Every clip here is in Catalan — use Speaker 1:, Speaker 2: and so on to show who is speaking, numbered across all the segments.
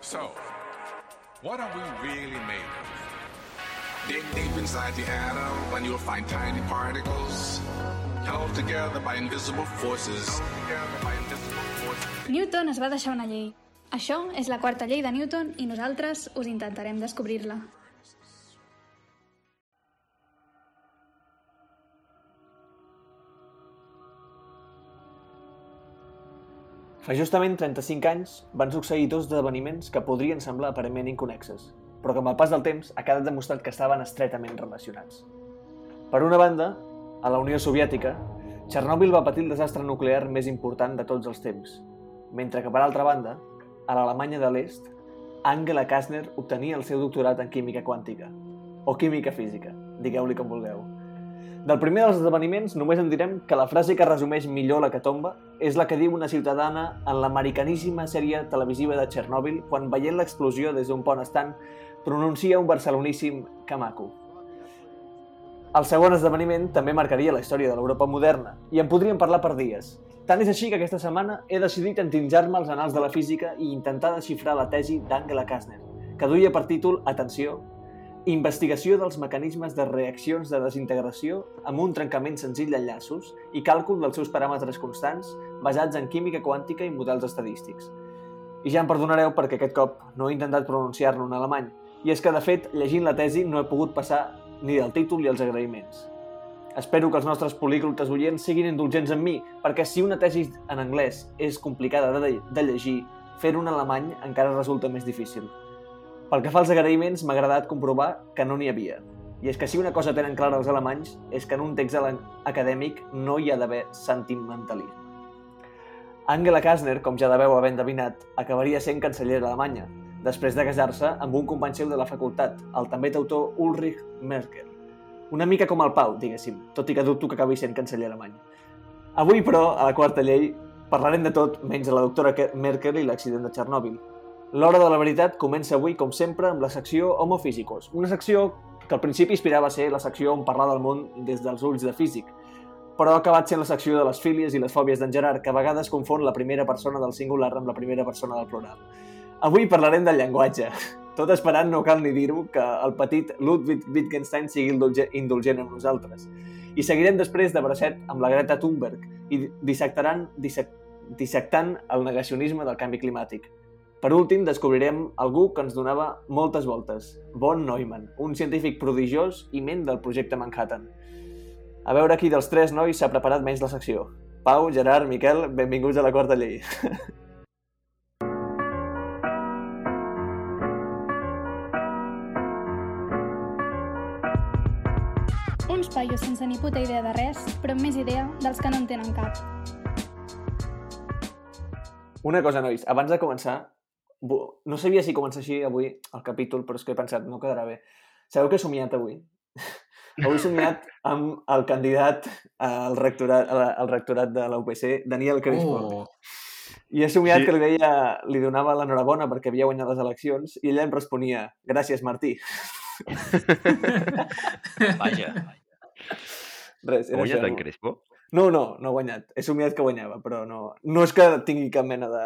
Speaker 1: So, what are we really made of? Dig deep inside the atom and you'll find tiny particles held together by invisible forces.
Speaker 2: Newton es va deixar una llei. Això és la quarta llei de Newton i nosaltres us intentarem descobrir-la.
Speaker 3: Fa justament 35 anys van succeir dos esdeveniments que podrien semblar aparentment inconexes, però que amb el pas del temps ha quedat demostrat que estaven estretament relacionats. Per una banda, a la Unió Soviètica, Txernòbil va patir el desastre nuclear més important de tots els temps, mentre que per altra banda, a l'Alemanya de l'Est, Angela Kastner obtenia el seu doctorat en química quàntica, o química física, digueu-li com vulgueu. Del primer dels esdeveniments només en direm que la frase que resumeix millor la que tomba és la que diu una ciutadana en l'amerikaníssima sèrie televisiva de Txernòbil quan veient l'explosió des d'un pont estant pronuncia un barceloníssim que maco. El segon esdeveniment també marcaria la història de l'Europa moderna i en podríem parlar per dies. Tant és així que aquesta setmana he decidit entinjar-me als anals de la física i intentar desxifrar la tesi d'Angela Kastner, que duia per títol, atenció, Investigació dels mecanismes de reaccions de desintegració amb un trencament senzill d'enllaços i càlcul dels seus paràmetres constants basats en química quàntica i models estadístics. I ja em perdonareu perquè aquest cop no he intentat pronunciar-lo en alemany, i és que, de fet, llegint la tesi no he pogut passar ni del títol ni els agraïments. Espero que els nostres políglotes oients siguin indulgents amb mi, perquè si una tesi en anglès és complicada de, de llegir, fer-ho en alemany encara resulta més difícil. Pel que fa als agraïments, m'ha agradat comprovar que no n'hi havia. I és que si una cosa tenen clara els alemanys és que en un text acadèmic no hi ha d'haver sentimentalisme. Angela Kastner, com ja deveu haver endevinat, acabaria sent cancellera alemanya, després de casar-se amb un company seu de la facultat, el també teutor Ulrich Merkel. Una mica com el Pau, diguéssim, tot i que dubto que acabi sent canceller alemany. Avui, però, a la quarta llei, parlarem de tot menys de la doctora Merkel i l'accident de Txernòbil, L'hora de la veritat comença avui, com sempre, amb la secció Homo Físicos, una secció que al principi inspirava a ser la secció on parlar del món des dels ulls de físic, però ha acabat sent la secció de les fílies i les fòbies d'en Gerard, que a vegades confon la primera persona del singular amb la primera persona del plural. Avui parlarem del llenguatge, tot esperant, no cal ni dir-ho, que el petit Ludwig Wittgenstein sigui indulgent amb nosaltres. I seguirem després de bracet amb la Greta Thunberg i dissectaran, dissect, dissectant el negacionisme del canvi climàtic. Per últim, descobrirem algú que ens donava moltes voltes, Von Neumann, un científic prodigiós i ment del projecte Manhattan. A veure qui dels tres nois s'ha preparat menys la secció. Pau, Gerard, Miquel, benvinguts a la quarta llei.
Speaker 2: Uns paios sense ni puta idea de res, però amb més idea dels que no en tenen cap.
Speaker 3: Una cosa, nois, abans de començar, no sabia si comença així avui el capítol, però és que he pensat, no quedarà bé. Sabeu què he somiat avui? avui he somiat amb el candidat al rectorat, al rectorat de la UPC, Daniel Crespo. Oh. I he somiat sí. que li deia, li donava l'enhorabona perquè havia guanyat les eleccions i ella em responia, gràcies, Martí.
Speaker 4: Vaja.
Speaker 3: Res,
Speaker 4: era guanyat en Crespo?
Speaker 3: No, no, no ha guanyat. He somiat que guanyava, però no, no és que tingui cap mena de,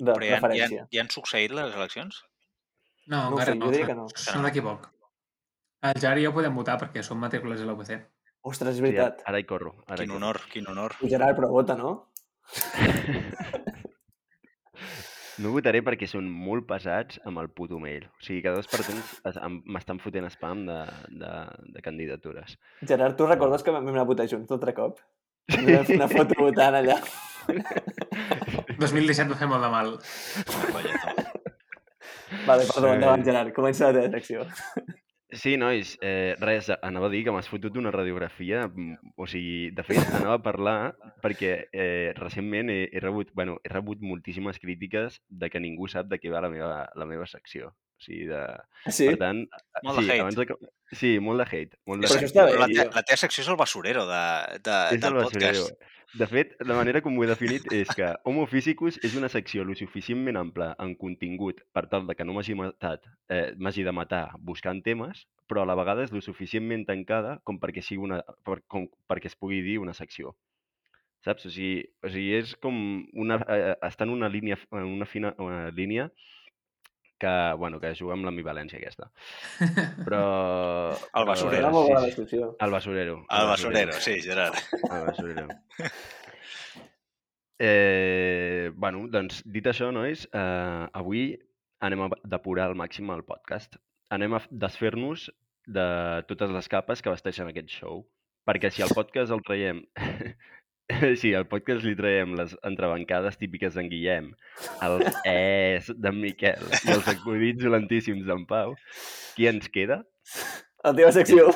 Speaker 3: de
Speaker 4: Però ja,
Speaker 3: preferència.
Speaker 4: Ja, ja han succeït les eleccions?
Speaker 5: No,
Speaker 3: No ho
Speaker 5: encara
Speaker 3: sé,
Speaker 5: no.
Speaker 3: jo diria que no.
Speaker 5: Se m'equivoc. El Jar i jo podem votar perquè som matrícules de l'UPC.
Speaker 3: Ostres, és
Speaker 6: Sí,
Speaker 3: veritat.
Speaker 6: ara hi corro. Ara hi
Speaker 4: Quin
Speaker 6: corro.
Speaker 4: honor, quin honor.
Speaker 3: Sí. Gerard, però vota, no?
Speaker 6: No votaré perquè són molt pesats amb el puto mail. O sigui, cada dos per temps es- em- m'estan fotent spam de, de, de candidatures.
Speaker 3: Gerard, tu recordes que vam anar a votar junts l'altre cop? Fer una foto votant allà.
Speaker 5: 2017 va fer molt de mal.
Speaker 3: Vale, perdó,
Speaker 6: Sí.
Speaker 3: endavant, Gerard. Comença la teva secció.
Speaker 6: Sí, nois, eh, res, anava a dir que m'has fotut una radiografia, o sigui, de fet, anava a parlar perquè eh, recentment he, he, rebut, bueno, he rebut moltíssimes crítiques de que ningú sap de què va la meva, la meva secció. O sigui, de...
Speaker 3: Sí?
Speaker 6: Per tant,
Speaker 4: Molt de
Speaker 6: sí,
Speaker 4: hate.
Speaker 6: abans de... que- Sí, molt de hate. Molt de
Speaker 3: Però
Speaker 6: hate.
Speaker 3: això està bé,
Speaker 4: la, te la teva secció és el basurero de, de,
Speaker 6: És
Speaker 4: del
Speaker 6: el basurero. De fet, la manera com ho he definit és que Homo Physicus és una secció lo suficientment ampla en contingut per tal de que no m'hagi matat, eh, m'hagi de matar buscant temes, però a la vegada és lo suficientment tancada com perquè, sigui una, per, com, perquè es pugui dir una secció. Saps? O sigui, o sigui és com una, eh, està en una línia, en una fina una línia que, bueno, que juga amb l'ambivalència aquesta. Però...
Speaker 4: El
Speaker 6: però-
Speaker 4: basurero.
Speaker 3: Molt
Speaker 6: sí, sí.
Speaker 3: descripció.
Speaker 6: El basurero.
Speaker 4: El basurero, sí, Gerard.
Speaker 6: El basurero. Eh, bueno, doncs, dit això, nois, eh, avui anem a depurar al màxim el podcast. Anem a desfer-nos de totes les capes que vesteixen aquest show. Perquè si al podcast el traiem... si al podcast li traiem les entrebancades típiques d'en Guillem, els es d'en Miquel i els acudits dolentíssims d'en Pau, qui ens queda?
Speaker 3: La teva secció.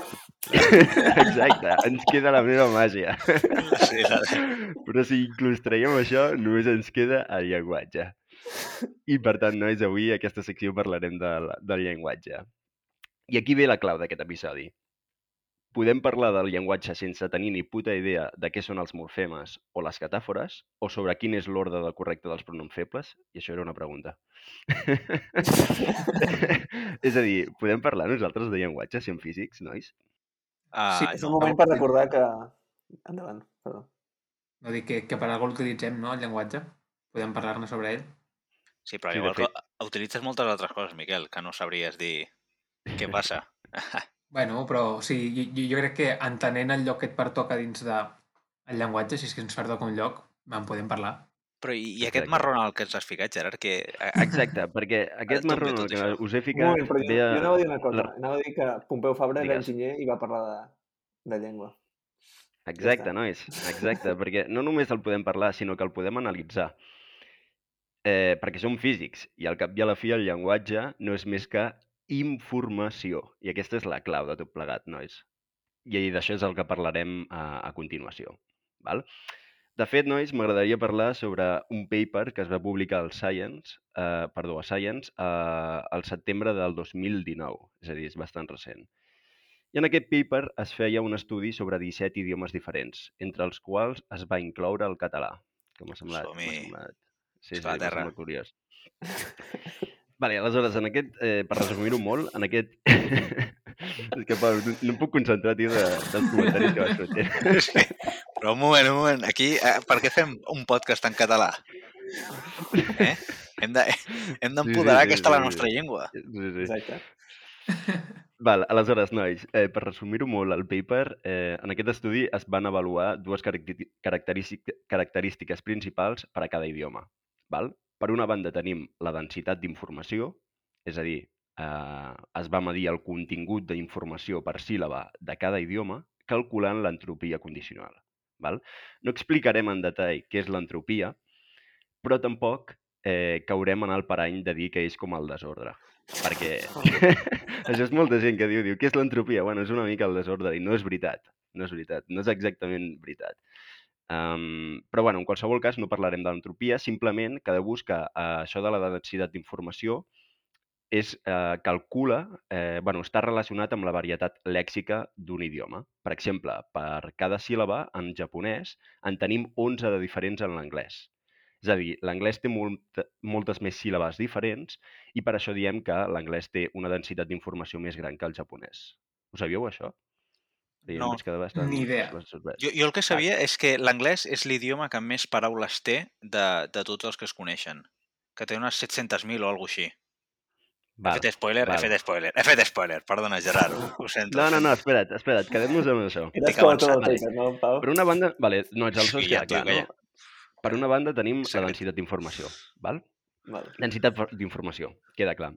Speaker 6: Exacte, ens queda la meva màgia.
Speaker 4: Sí, la...
Speaker 6: Però si inclús traiem això, només ens queda el llenguatge. I per tant, nois, avui a aquesta secció parlarem del, del llenguatge. I aquí ve la clau d'aquest episodi. Podem parlar del llenguatge sense tenir ni puta idea de què són els morfemes o les catàfores, o sobre quin és l'ordre del correcte dels pronoms febles? I això era una pregunta. és a dir, podem parlar nosaltres de llenguatge científics, nois?
Speaker 4: Ah,
Speaker 5: Sí,
Speaker 3: És un moment per recordar que... Endavant, perdó.
Speaker 5: No dic que, que per algú l'utilitzem, no, el llenguatge? Podem parlar-ne sobre ell?
Speaker 4: sí, però
Speaker 6: sí,
Speaker 4: igual
Speaker 6: fet.
Speaker 4: que utilitzes moltes altres coses, Miquel, que no sabries dir què passa.
Speaker 5: Bueno, però sí, jo, jo- jo crec que entenent el lloc que et pertoca dins de el llenguatge, si és que ens pertoca un lloc, en podem parlar.
Speaker 4: Però i, i aquest marró en el que ens has ficat, Gerard, que...
Speaker 6: Exacte, perquè aquest
Speaker 4: D'on ve
Speaker 6: marró en el
Speaker 4: tot
Speaker 6: que
Speaker 4: això?
Speaker 6: us he ficat...
Speaker 3: moment, però jo,
Speaker 6: ve a-
Speaker 3: jo anava a dir una cosa.
Speaker 6: la-
Speaker 3: Anava a dir que Pompeu Fabra era enginyer i va parlar de, de llengua.
Speaker 6: Exacte,
Speaker 3: està.
Speaker 6: nois, exacte, perquè no només el podem parlar, sinó que el podem analitzar. Eh, perquè som físics i al cap i a la fi el llenguatge no és més que informació. I aquesta és la clau de tot plegat, nois. I d'això és el que parlarem a, a continuació. Val? De fet, nois, m'agradaria parlar sobre un paper que es va publicar al Science, eh, perdó, a Science, eh, al setembre del 2019, és a dir, és bastant recent. I en aquest paper es feia un estudi sobre 17 idiomes diferents, entre els quals es va incloure el català, que m'ha semblat, semblat, sí, sí, m'ha semblat curiós. Vale, aleshores, en aquest, eh, per resumir-ho molt, en aquest... és que, Pau, no, no em puc concentrar, tio, de, dels comentaris que vas fer.
Speaker 4: Sí. Però un moment, un moment. Aquí, eh, per què fem un podcast en català? Eh? Hem de- hem d'empoderar
Speaker 6: sí,
Speaker 4: aquesta la
Speaker 6: sí,
Speaker 4: nostra
Speaker 6: sí.
Speaker 4: llengua.
Speaker 6: Sí, sí.
Speaker 3: Exacte.
Speaker 6: Val, aleshores, nois, eh, per resumir-ho molt, el paper, eh, en aquest estudi es van avaluar dues característic- característiques principals per a cada idioma. Val? Per una banda tenim la densitat d'informació, és a dir, eh, es va medir el contingut d'informació per síl·laba de cada idioma calculant l'entropia condicional. Val? No explicarem en detall què és l'entropia, però tampoc eh, caurem en el parany de dir que és com el desordre. Perquè això és molta gent que diu, diu, què és l'entropia? Bueno, és una mica el desordre i no és veritat. No és veritat, no és exactament veritat. Um, però bueno, en qualsevol cas no parlarem d'entropia, simplement que de buscar uh, això de la densitat d'informació és, eh, calcula, eh, bueno, està relacionat amb la varietat lèxica d'un idioma. Per exemple, per cada síl·laba en japonès en tenim 11 de diferents en l'anglès. És a dir, l'anglès té molt, moltes més síl·labes diferents i per això diem que l'anglès té una densitat d'informació més gran que el japonès. Ho sabíeu, això? Sí,
Speaker 4: No,
Speaker 6: vaig quedar bastant,
Speaker 5: ni idea.
Speaker 6: bastant.
Speaker 4: Jo, jo el que sabia és que l'anglès és l'idioma que més paraules té de, de tots els que es coneixen. Que té unes 700.000 o alguna així.
Speaker 6: Val,
Speaker 4: he fet spoiler,
Speaker 6: val.
Speaker 4: he fet spoiler, he fet spoiler. Perdona, Gerard, ho, ho sento.
Speaker 6: No, no, no, espera't, espera't, quedem-nos amb això.
Speaker 4: Estic
Speaker 3: com tot el
Speaker 4: avançant.
Speaker 3: paper, no, Pau?
Speaker 6: Per una banda, vale, no, ets el
Speaker 4: Sí,
Speaker 6: sos
Speaker 4: ja,
Speaker 6: queda clar, no? Per una banda tenim la densitat d'informació, val?
Speaker 3: Vale.
Speaker 6: Densitat for- d'informació, queda clar.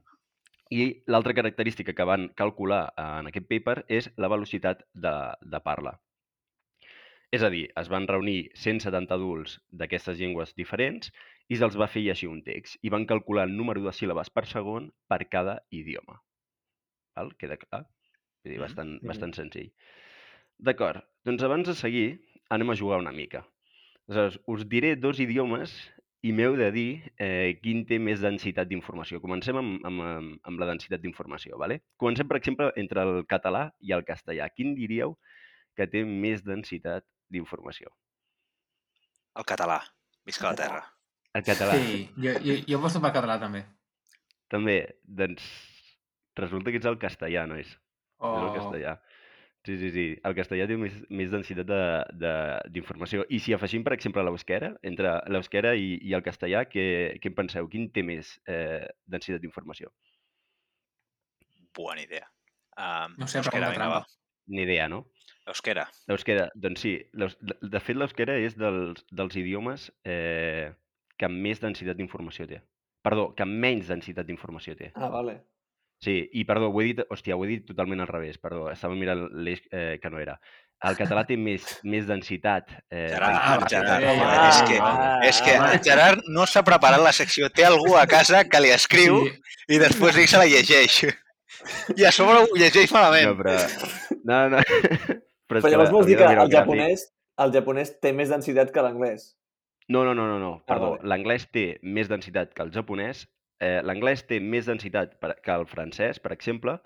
Speaker 6: I l'altra característica que van calcular eh, en aquest paper és la velocitat de, de parla. És a dir, es van reunir 170 adults d'aquestes llengües diferents i se'ls va fer llegir un text i van calcular el número de síl·labes per segon per cada idioma. Val? Queda clar? Vull dir,
Speaker 4: Mhm.
Speaker 6: bastant,
Speaker 3: Mhm.
Speaker 6: bastant senzill. D'acord, doncs abans de seguir anem a jugar una mica. Aleshores, us diré dos idiomes i m'heu de dir eh, quin té més densitat d'informació. Comencem amb, amb, amb, amb la densitat d'informació. ¿vale? Comencem, per exemple, entre el català i el castellà. Quin diríeu que té més densitat d'informació?
Speaker 4: El català. Visca la terra.
Speaker 6: El català.
Speaker 5: Sí, jo, jo, jo aposto per català també.
Speaker 6: També, doncs, resulta que ets el castellà, nois. És el
Speaker 5: O...
Speaker 6: castellà. Sí, sí, sí. El castellà té més, més densitat de- de- d'informació. I si afegim, per exemple, l'euskera, entre l'euskera i, i el castellà, què, què en penseu? Quin té més eh, densitat d'informació?
Speaker 4: Bona idea. Um,
Speaker 5: No sé,
Speaker 4: euskera,
Speaker 5: pregunta
Speaker 4: vinga, va.
Speaker 6: Ni idea, no?
Speaker 4: Euskera.
Speaker 6: L'euskera, doncs sí. De de fet, l'euskera és dels, dels idiomes eh, que més densitat d'informació té. Perdó, que menys densitat d'informació té.
Speaker 3: Ah, vale.
Speaker 6: Sí, i perdó, ho he dit, hòstia, ho he dit totalment al revés, perdó, estava mirant l'eix eh, que no era. El català té més, més densitat. Eh,
Speaker 4: Gerard,
Speaker 5: Ah.
Speaker 4: Gerard,
Speaker 5: ja, ja,
Speaker 4: és que,
Speaker 3: ah,
Speaker 4: és que
Speaker 3: ah.
Speaker 4: el Gerard no s'ha preparat la secció. Té algú a casa que li escriu
Speaker 5: Sí,
Speaker 4: i després ell se la llegeix. I a sobre ho llegeix malament.
Speaker 6: No, però... No, no. Però,
Speaker 3: Però llavors vols dir que el
Speaker 6: gràfic.
Speaker 3: japonès, el japonès té més densitat que l'anglès.
Speaker 6: No, no, no, no, no.
Speaker 3: Ah,
Speaker 6: perdó.
Speaker 3: vale.
Speaker 6: L'anglès té més densitat que el japonès. Eh, L'anglès té més densitat per- que el francès, per exemple,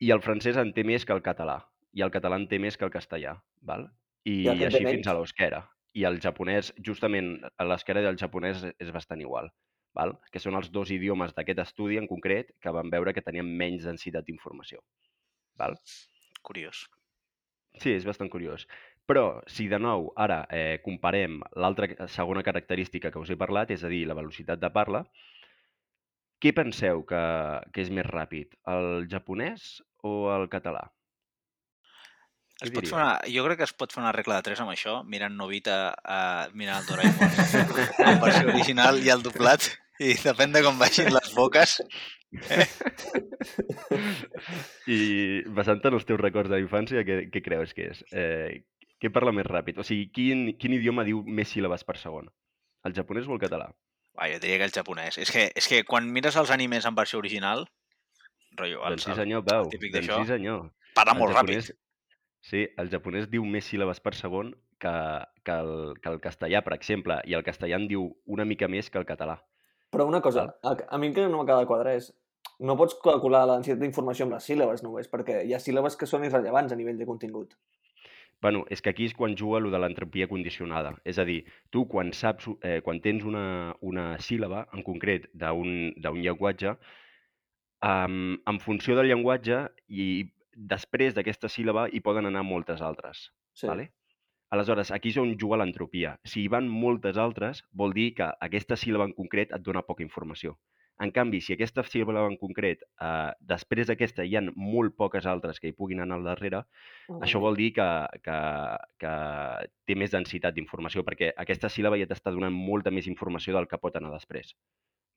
Speaker 6: i el francès en té més que el català. I el català en té més que el castellà. Val? I,
Speaker 3: I
Speaker 6: així fins a l'euskera. I el japonès, justament, l'euskera i el japonès és bastant igual. Val? Que són els dos idiomes d'aquest estudi en concret que van veure que tenien menys densitat d'informació. Val?
Speaker 4: Curiós.
Speaker 6: Sí, és bastant curiós. Però, si de nou ara eh, comparem l'altra segona característica que us he parlat, és a dir, la velocitat de parla, què penseu que, que és més ràpid, el japonès o el català?
Speaker 4: Es pot fer
Speaker 6: diríeu?
Speaker 4: una, jo crec que es pot fer una regla de 3 amb això, mirant Novita, uh, mirant el Doraemon, la versió original i el doblat, i depèn de com vagin les boques.
Speaker 6: I basant en els teus records de la infància, què, què creus que és? Eh, què parla més ràpid? O sigui, quin, quin idioma diu més síl·labes per segon? El japonès o el català?
Speaker 4: Va, jo diria que el japonès. És que, és que quan mires els animes en versió original, rotllo,
Speaker 6: doncs
Speaker 4: els,
Speaker 6: sí
Speaker 4: el,
Speaker 6: senyor, veu.
Speaker 4: típic
Speaker 6: Doncs
Speaker 4: d'això,
Speaker 6: sí senyor.
Speaker 4: parla
Speaker 6: El
Speaker 4: molt
Speaker 6: japonès-
Speaker 4: ràpid.
Speaker 6: Sí, el japonès diu més síl·labes per segon que, que, el, que el castellà, per exemple, i el castellà en diu una mica més que el català.
Speaker 3: Però una cosa, a, a mi el que no m'acaba de quadrar és no pots calcular la densitat d'informació amb les síl·labes només, perquè hi ha síl·labes que són irrellevants a nivell de contingut.
Speaker 6: Bueno, és que aquí és quan juga lo de l'entropia condicionada. És a dir, tu quan saps, eh, quan tens una, una síl·laba, en concret, d'un d'un llenguatge, um, en funció del llenguatge i després d'aquesta síl·laba hi poden anar moltes altres.
Speaker 3: Sí.
Speaker 6: Vale? Aleshores, aquí és on juga l'entropia. Si hi van moltes altres, vol dir que aquesta síl·laba en concret et dona poca informació. En canvi, si aquesta síl·laba en concret, eh, després d'aquesta hi han molt poques altres que hi puguin anar al darrere,
Speaker 3: Ah,
Speaker 6: això vol dir que, que, que té més densitat d'informació, perquè aquesta síl·laba ja t'està donant molta més informació del que pot anar després.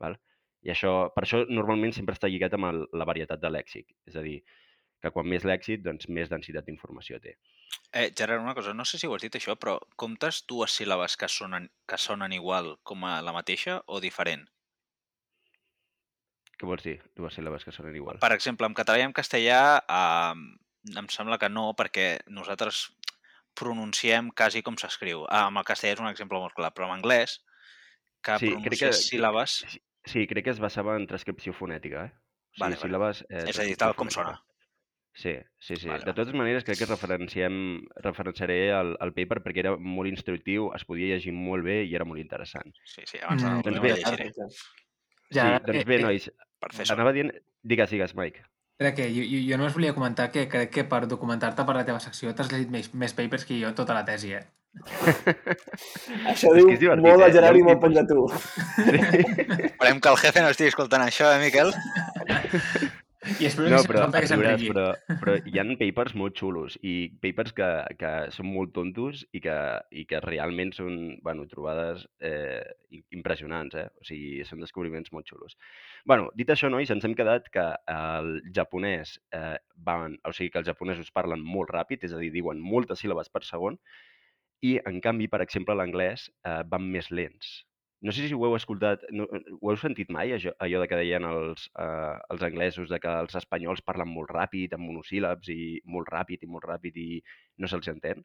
Speaker 6: Val? I això, per això normalment sempre està lligat amb el, la varietat de lèxic. És a dir, que quan més lèxic, doncs més densitat d'informació té.
Speaker 4: Eh, Gerard, una cosa, no sé si ho has dit això, però comptes dues síl·labes que sonen, que sonen igual com a la mateixa o diferent?
Speaker 6: Què vols dir? Dues síl·labes que sonen igual.
Speaker 4: Per exemple, en català i en castellà eh, em sembla que no, perquè nosaltres pronunciem quasi com s'escriu. Ah, amb el castellà és un exemple molt clar, però en anglès, que
Speaker 6: Sí,
Speaker 4: sí,
Speaker 6: crec que-
Speaker 4: síl·labes...
Speaker 6: Sí, sí, crec que es basava en transcripció fonètica, eh? O sigui,
Speaker 4: Vale, vale.
Speaker 6: síl·labes... Eh,
Speaker 4: És a dir, tal com
Speaker 6: fonètica.
Speaker 4: sona.
Speaker 6: Sí, sí, sí.
Speaker 4: Vale,
Speaker 6: de totes maneres, crec que referenciem, referenciaré el, el paper perquè era molt instructiu, es podia llegir molt bé i era molt interessant.
Speaker 4: Sí, sí, abans
Speaker 5: Mm,
Speaker 4: mm,
Speaker 6: doncs bé,
Speaker 4: bé, llegiré.
Speaker 5: Ja,
Speaker 6: sí, doncs bé,
Speaker 5: eh, eh,
Speaker 6: nois,
Speaker 4: Per fer això.
Speaker 6: anava dient... Digues, digues, Mike.
Speaker 5: Espera, que jo, jo, jo només volia comentar que crec que per documentar-te per la teva secció t'has llegit més, més papers que jo tota la tesi, eh?
Speaker 3: Això
Speaker 6: És
Speaker 3: diu
Speaker 6: que és divertit,
Speaker 3: molt de
Speaker 6: eh?
Speaker 3: Gerard i
Speaker 6: un
Speaker 3: molt de tu.
Speaker 4: Esperem que el jefe no estigui escoltant això, eh, Miquel?
Speaker 5: I espero
Speaker 6: No,
Speaker 5: que
Speaker 6: però, riuràs,
Speaker 5: s'enriqui.
Speaker 6: però, però hi ha papers molt xulos i papers que, que són molt tontos i que, i que realment són bueno, trobades eh, impressionants, eh? o sigui, són descobriments molt xulos. bueno, dit això, nois, ens hem quedat que el japonès eh, van, o sigui, que els japonesos parlen molt ràpid, és a dir, diuen moltes síl·labes per segon, i, en canvi, per exemple, l'anglès eh, van més lents. No sé si ho heu escoltat, no, ho heu sentit mai, això, allò de que deien els, eh, els anglesos de que els espanyols parlen molt ràpid, amb monosíl·labs, i molt ràpid i molt ràpid i no se'ls entén?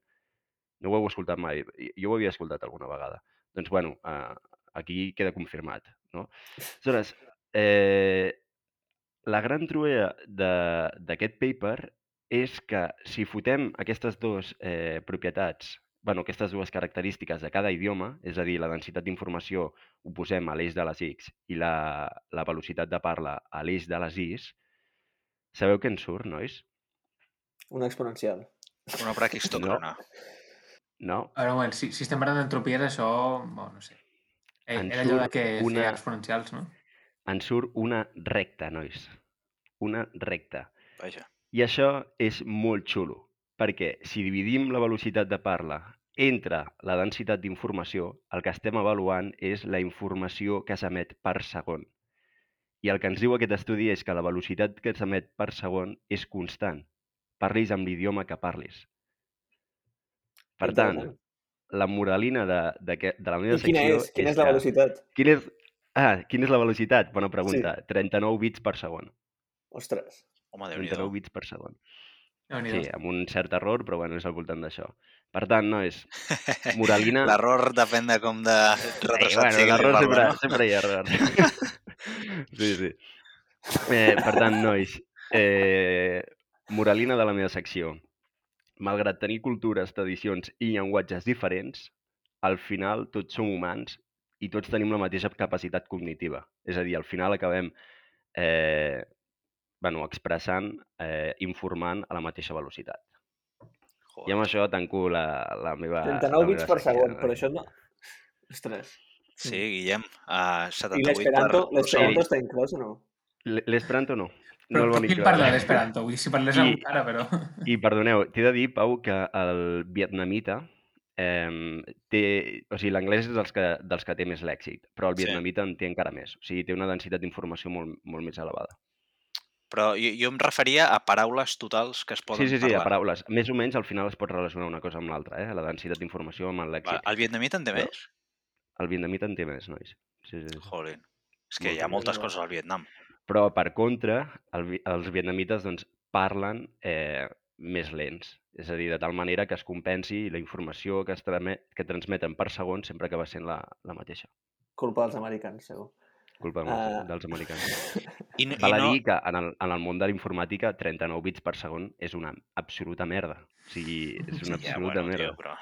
Speaker 6: No ho heu escoltat mai? Jo ho havia escoltat alguna vegada. Doncs, bueno, eh, aquí queda confirmat, no? Aleshores, eh, la gran truea de- d'aquest paper és que si fotem aquestes dues eh, propietats, bueno, aquestes dues característiques de cada idioma, és a dir, la densitat d'informació ho posem a l'eix de les X i la, la velocitat de parla a l'eix de les Is, sabeu què en surt, nois?
Speaker 3: Una exponencial.
Speaker 4: Una braquistòcrona.
Speaker 6: No,
Speaker 5: A veure, un moment, si, si estem parlant d'entropies, això... Bueno, no sé. Eh,
Speaker 6: En
Speaker 5: Era allò de que
Speaker 6: una-
Speaker 5: feia exponencials, no?
Speaker 6: en surt una recta, nois. Una recta.
Speaker 4: Vaja.
Speaker 6: I això és molt xulo, perquè si dividim la velocitat de parla entre la densitat d'informació, el que estem avaluant és la informació que s'emet per segon. I el que ens diu aquest estudi és que la velocitat que s'emet per segon és constant. Parlis amb l'idioma que parlis. Per tant, la moralina de, de, que, de la meva
Speaker 3: I quina
Speaker 6: secció
Speaker 3: és? Quina és la
Speaker 6: que-
Speaker 3: velocitat?
Speaker 6: Quina és... Ah, quina és la velocitat? Bona pregunta. 39 bits per segon.
Speaker 3: Ostres.
Speaker 4: Home, déu
Speaker 6: 39 bits per segon.
Speaker 5: Déu nhi
Speaker 6: Sí, amb un cert error, però bueno, és al voltant d'això. Per tant, nois, moralina...
Speaker 4: L'error depèn de com de retrasat
Speaker 6: bueno,
Speaker 4: sigui
Speaker 6: l'error sempre,
Speaker 4: no?
Speaker 6: sempre hi ha error. sí, sí. Eh, per tant, nois, eh, moralina de la meva secció. Malgrat tenir cultures, tradicions i llenguatges diferents, al final tots som humans i tots tenim la mateixa capacitat cognitiva. És a dir, al final acabem eh, bueno, expressant, eh, informant a la mateixa velocitat. I amb això tanco la, la meva...
Speaker 3: 39
Speaker 6: la
Speaker 3: bits
Speaker 6: meva
Speaker 3: per segon, però això no... Ostres.
Speaker 4: Sí, Guillem, uh,
Speaker 3: I
Speaker 4: 78
Speaker 3: l'esperanto
Speaker 4: per...
Speaker 3: l'esperanto està inclòs o no?
Speaker 6: L'esperanto no.
Speaker 5: Però,
Speaker 6: no el
Speaker 5: qui parla d'esperanto? Vull dir, si parlés
Speaker 6: I-
Speaker 5: amb cara, però...
Speaker 6: I perdoneu, t'he de dir, Pau, que el vietnamita eh, té... O sigui, l'anglès és dels que, dels que té més l'èxit, però el
Speaker 4: Sí.
Speaker 6: vietnamita en té encara més. O sigui, té una densitat d'informació molt, molt més elevada.
Speaker 4: Però jo, jo em referia a paraules totals que es poden
Speaker 6: Sí, sí, sí, a
Speaker 4: parlar.
Speaker 6: paraules. Més o menys al final es pot relacionar una cosa amb l'altra, eh? La densitat d'informació amb
Speaker 4: Va,
Speaker 6: l'èxit.
Speaker 4: el vietnamita en té
Speaker 6: Però-
Speaker 4: més?
Speaker 6: El vietnamita en té més, nois. Sí, sí, sí.
Speaker 4: Jolín. És que
Speaker 6: Molt
Speaker 4: hi ha moltes
Speaker 3: no.
Speaker 4: coses al Vietnam.
Speaker 6: Però, per contra, el, els vietnamites doncs, parlen eh, més lents. És a dir, de tal manera que es compensi la informació que, es tramet, que transmeten per segon sempre que va sent la, la mateixa.
Speaker 3: Culpa dels americans, segur.
Speaker 6: Culpa dels,
Speaker 3: Ah.
Speaker 6: dels americans.
Speaker 4: I, no-
Speaker 6: Val
Speaker 4: i
Speaker 6: a
Speaker 4: no,
Speaker 6: dir que en el, en el món de la informàtica 39 bits per segon és una absoluta merda. O sigui, és una
Speaker 4: ja,
Speaker 6: absoluta
Speaker 4: bueno,
Speaker 6: merda.
Speaker 4: tio, però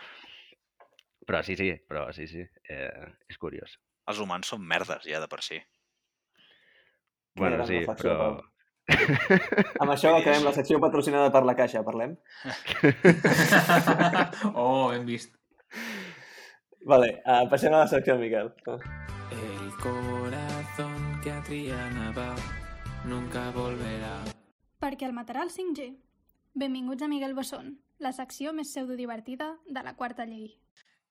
Speaker 6: Però sí, sí, però sí, sí, eh, és curiós.
Speaker 4: els humans són merdes ja de per si.
Speaker 6: Bueno, sí, però...
Speaker 3: Amb això acabem la secció patrocinada per la Caixa, parlem?
Speaker 5: oh, ben vist.
Speaker 3: Vale, uh, passem a la secció Miquel.
Speaker 7: El corazón que a Triana va nunca volverá.
Speaker 2: Perquè el matarà el 5G. Benvinguts a Miguel Bosson, la secció més pseudodivertida de la quarta llei.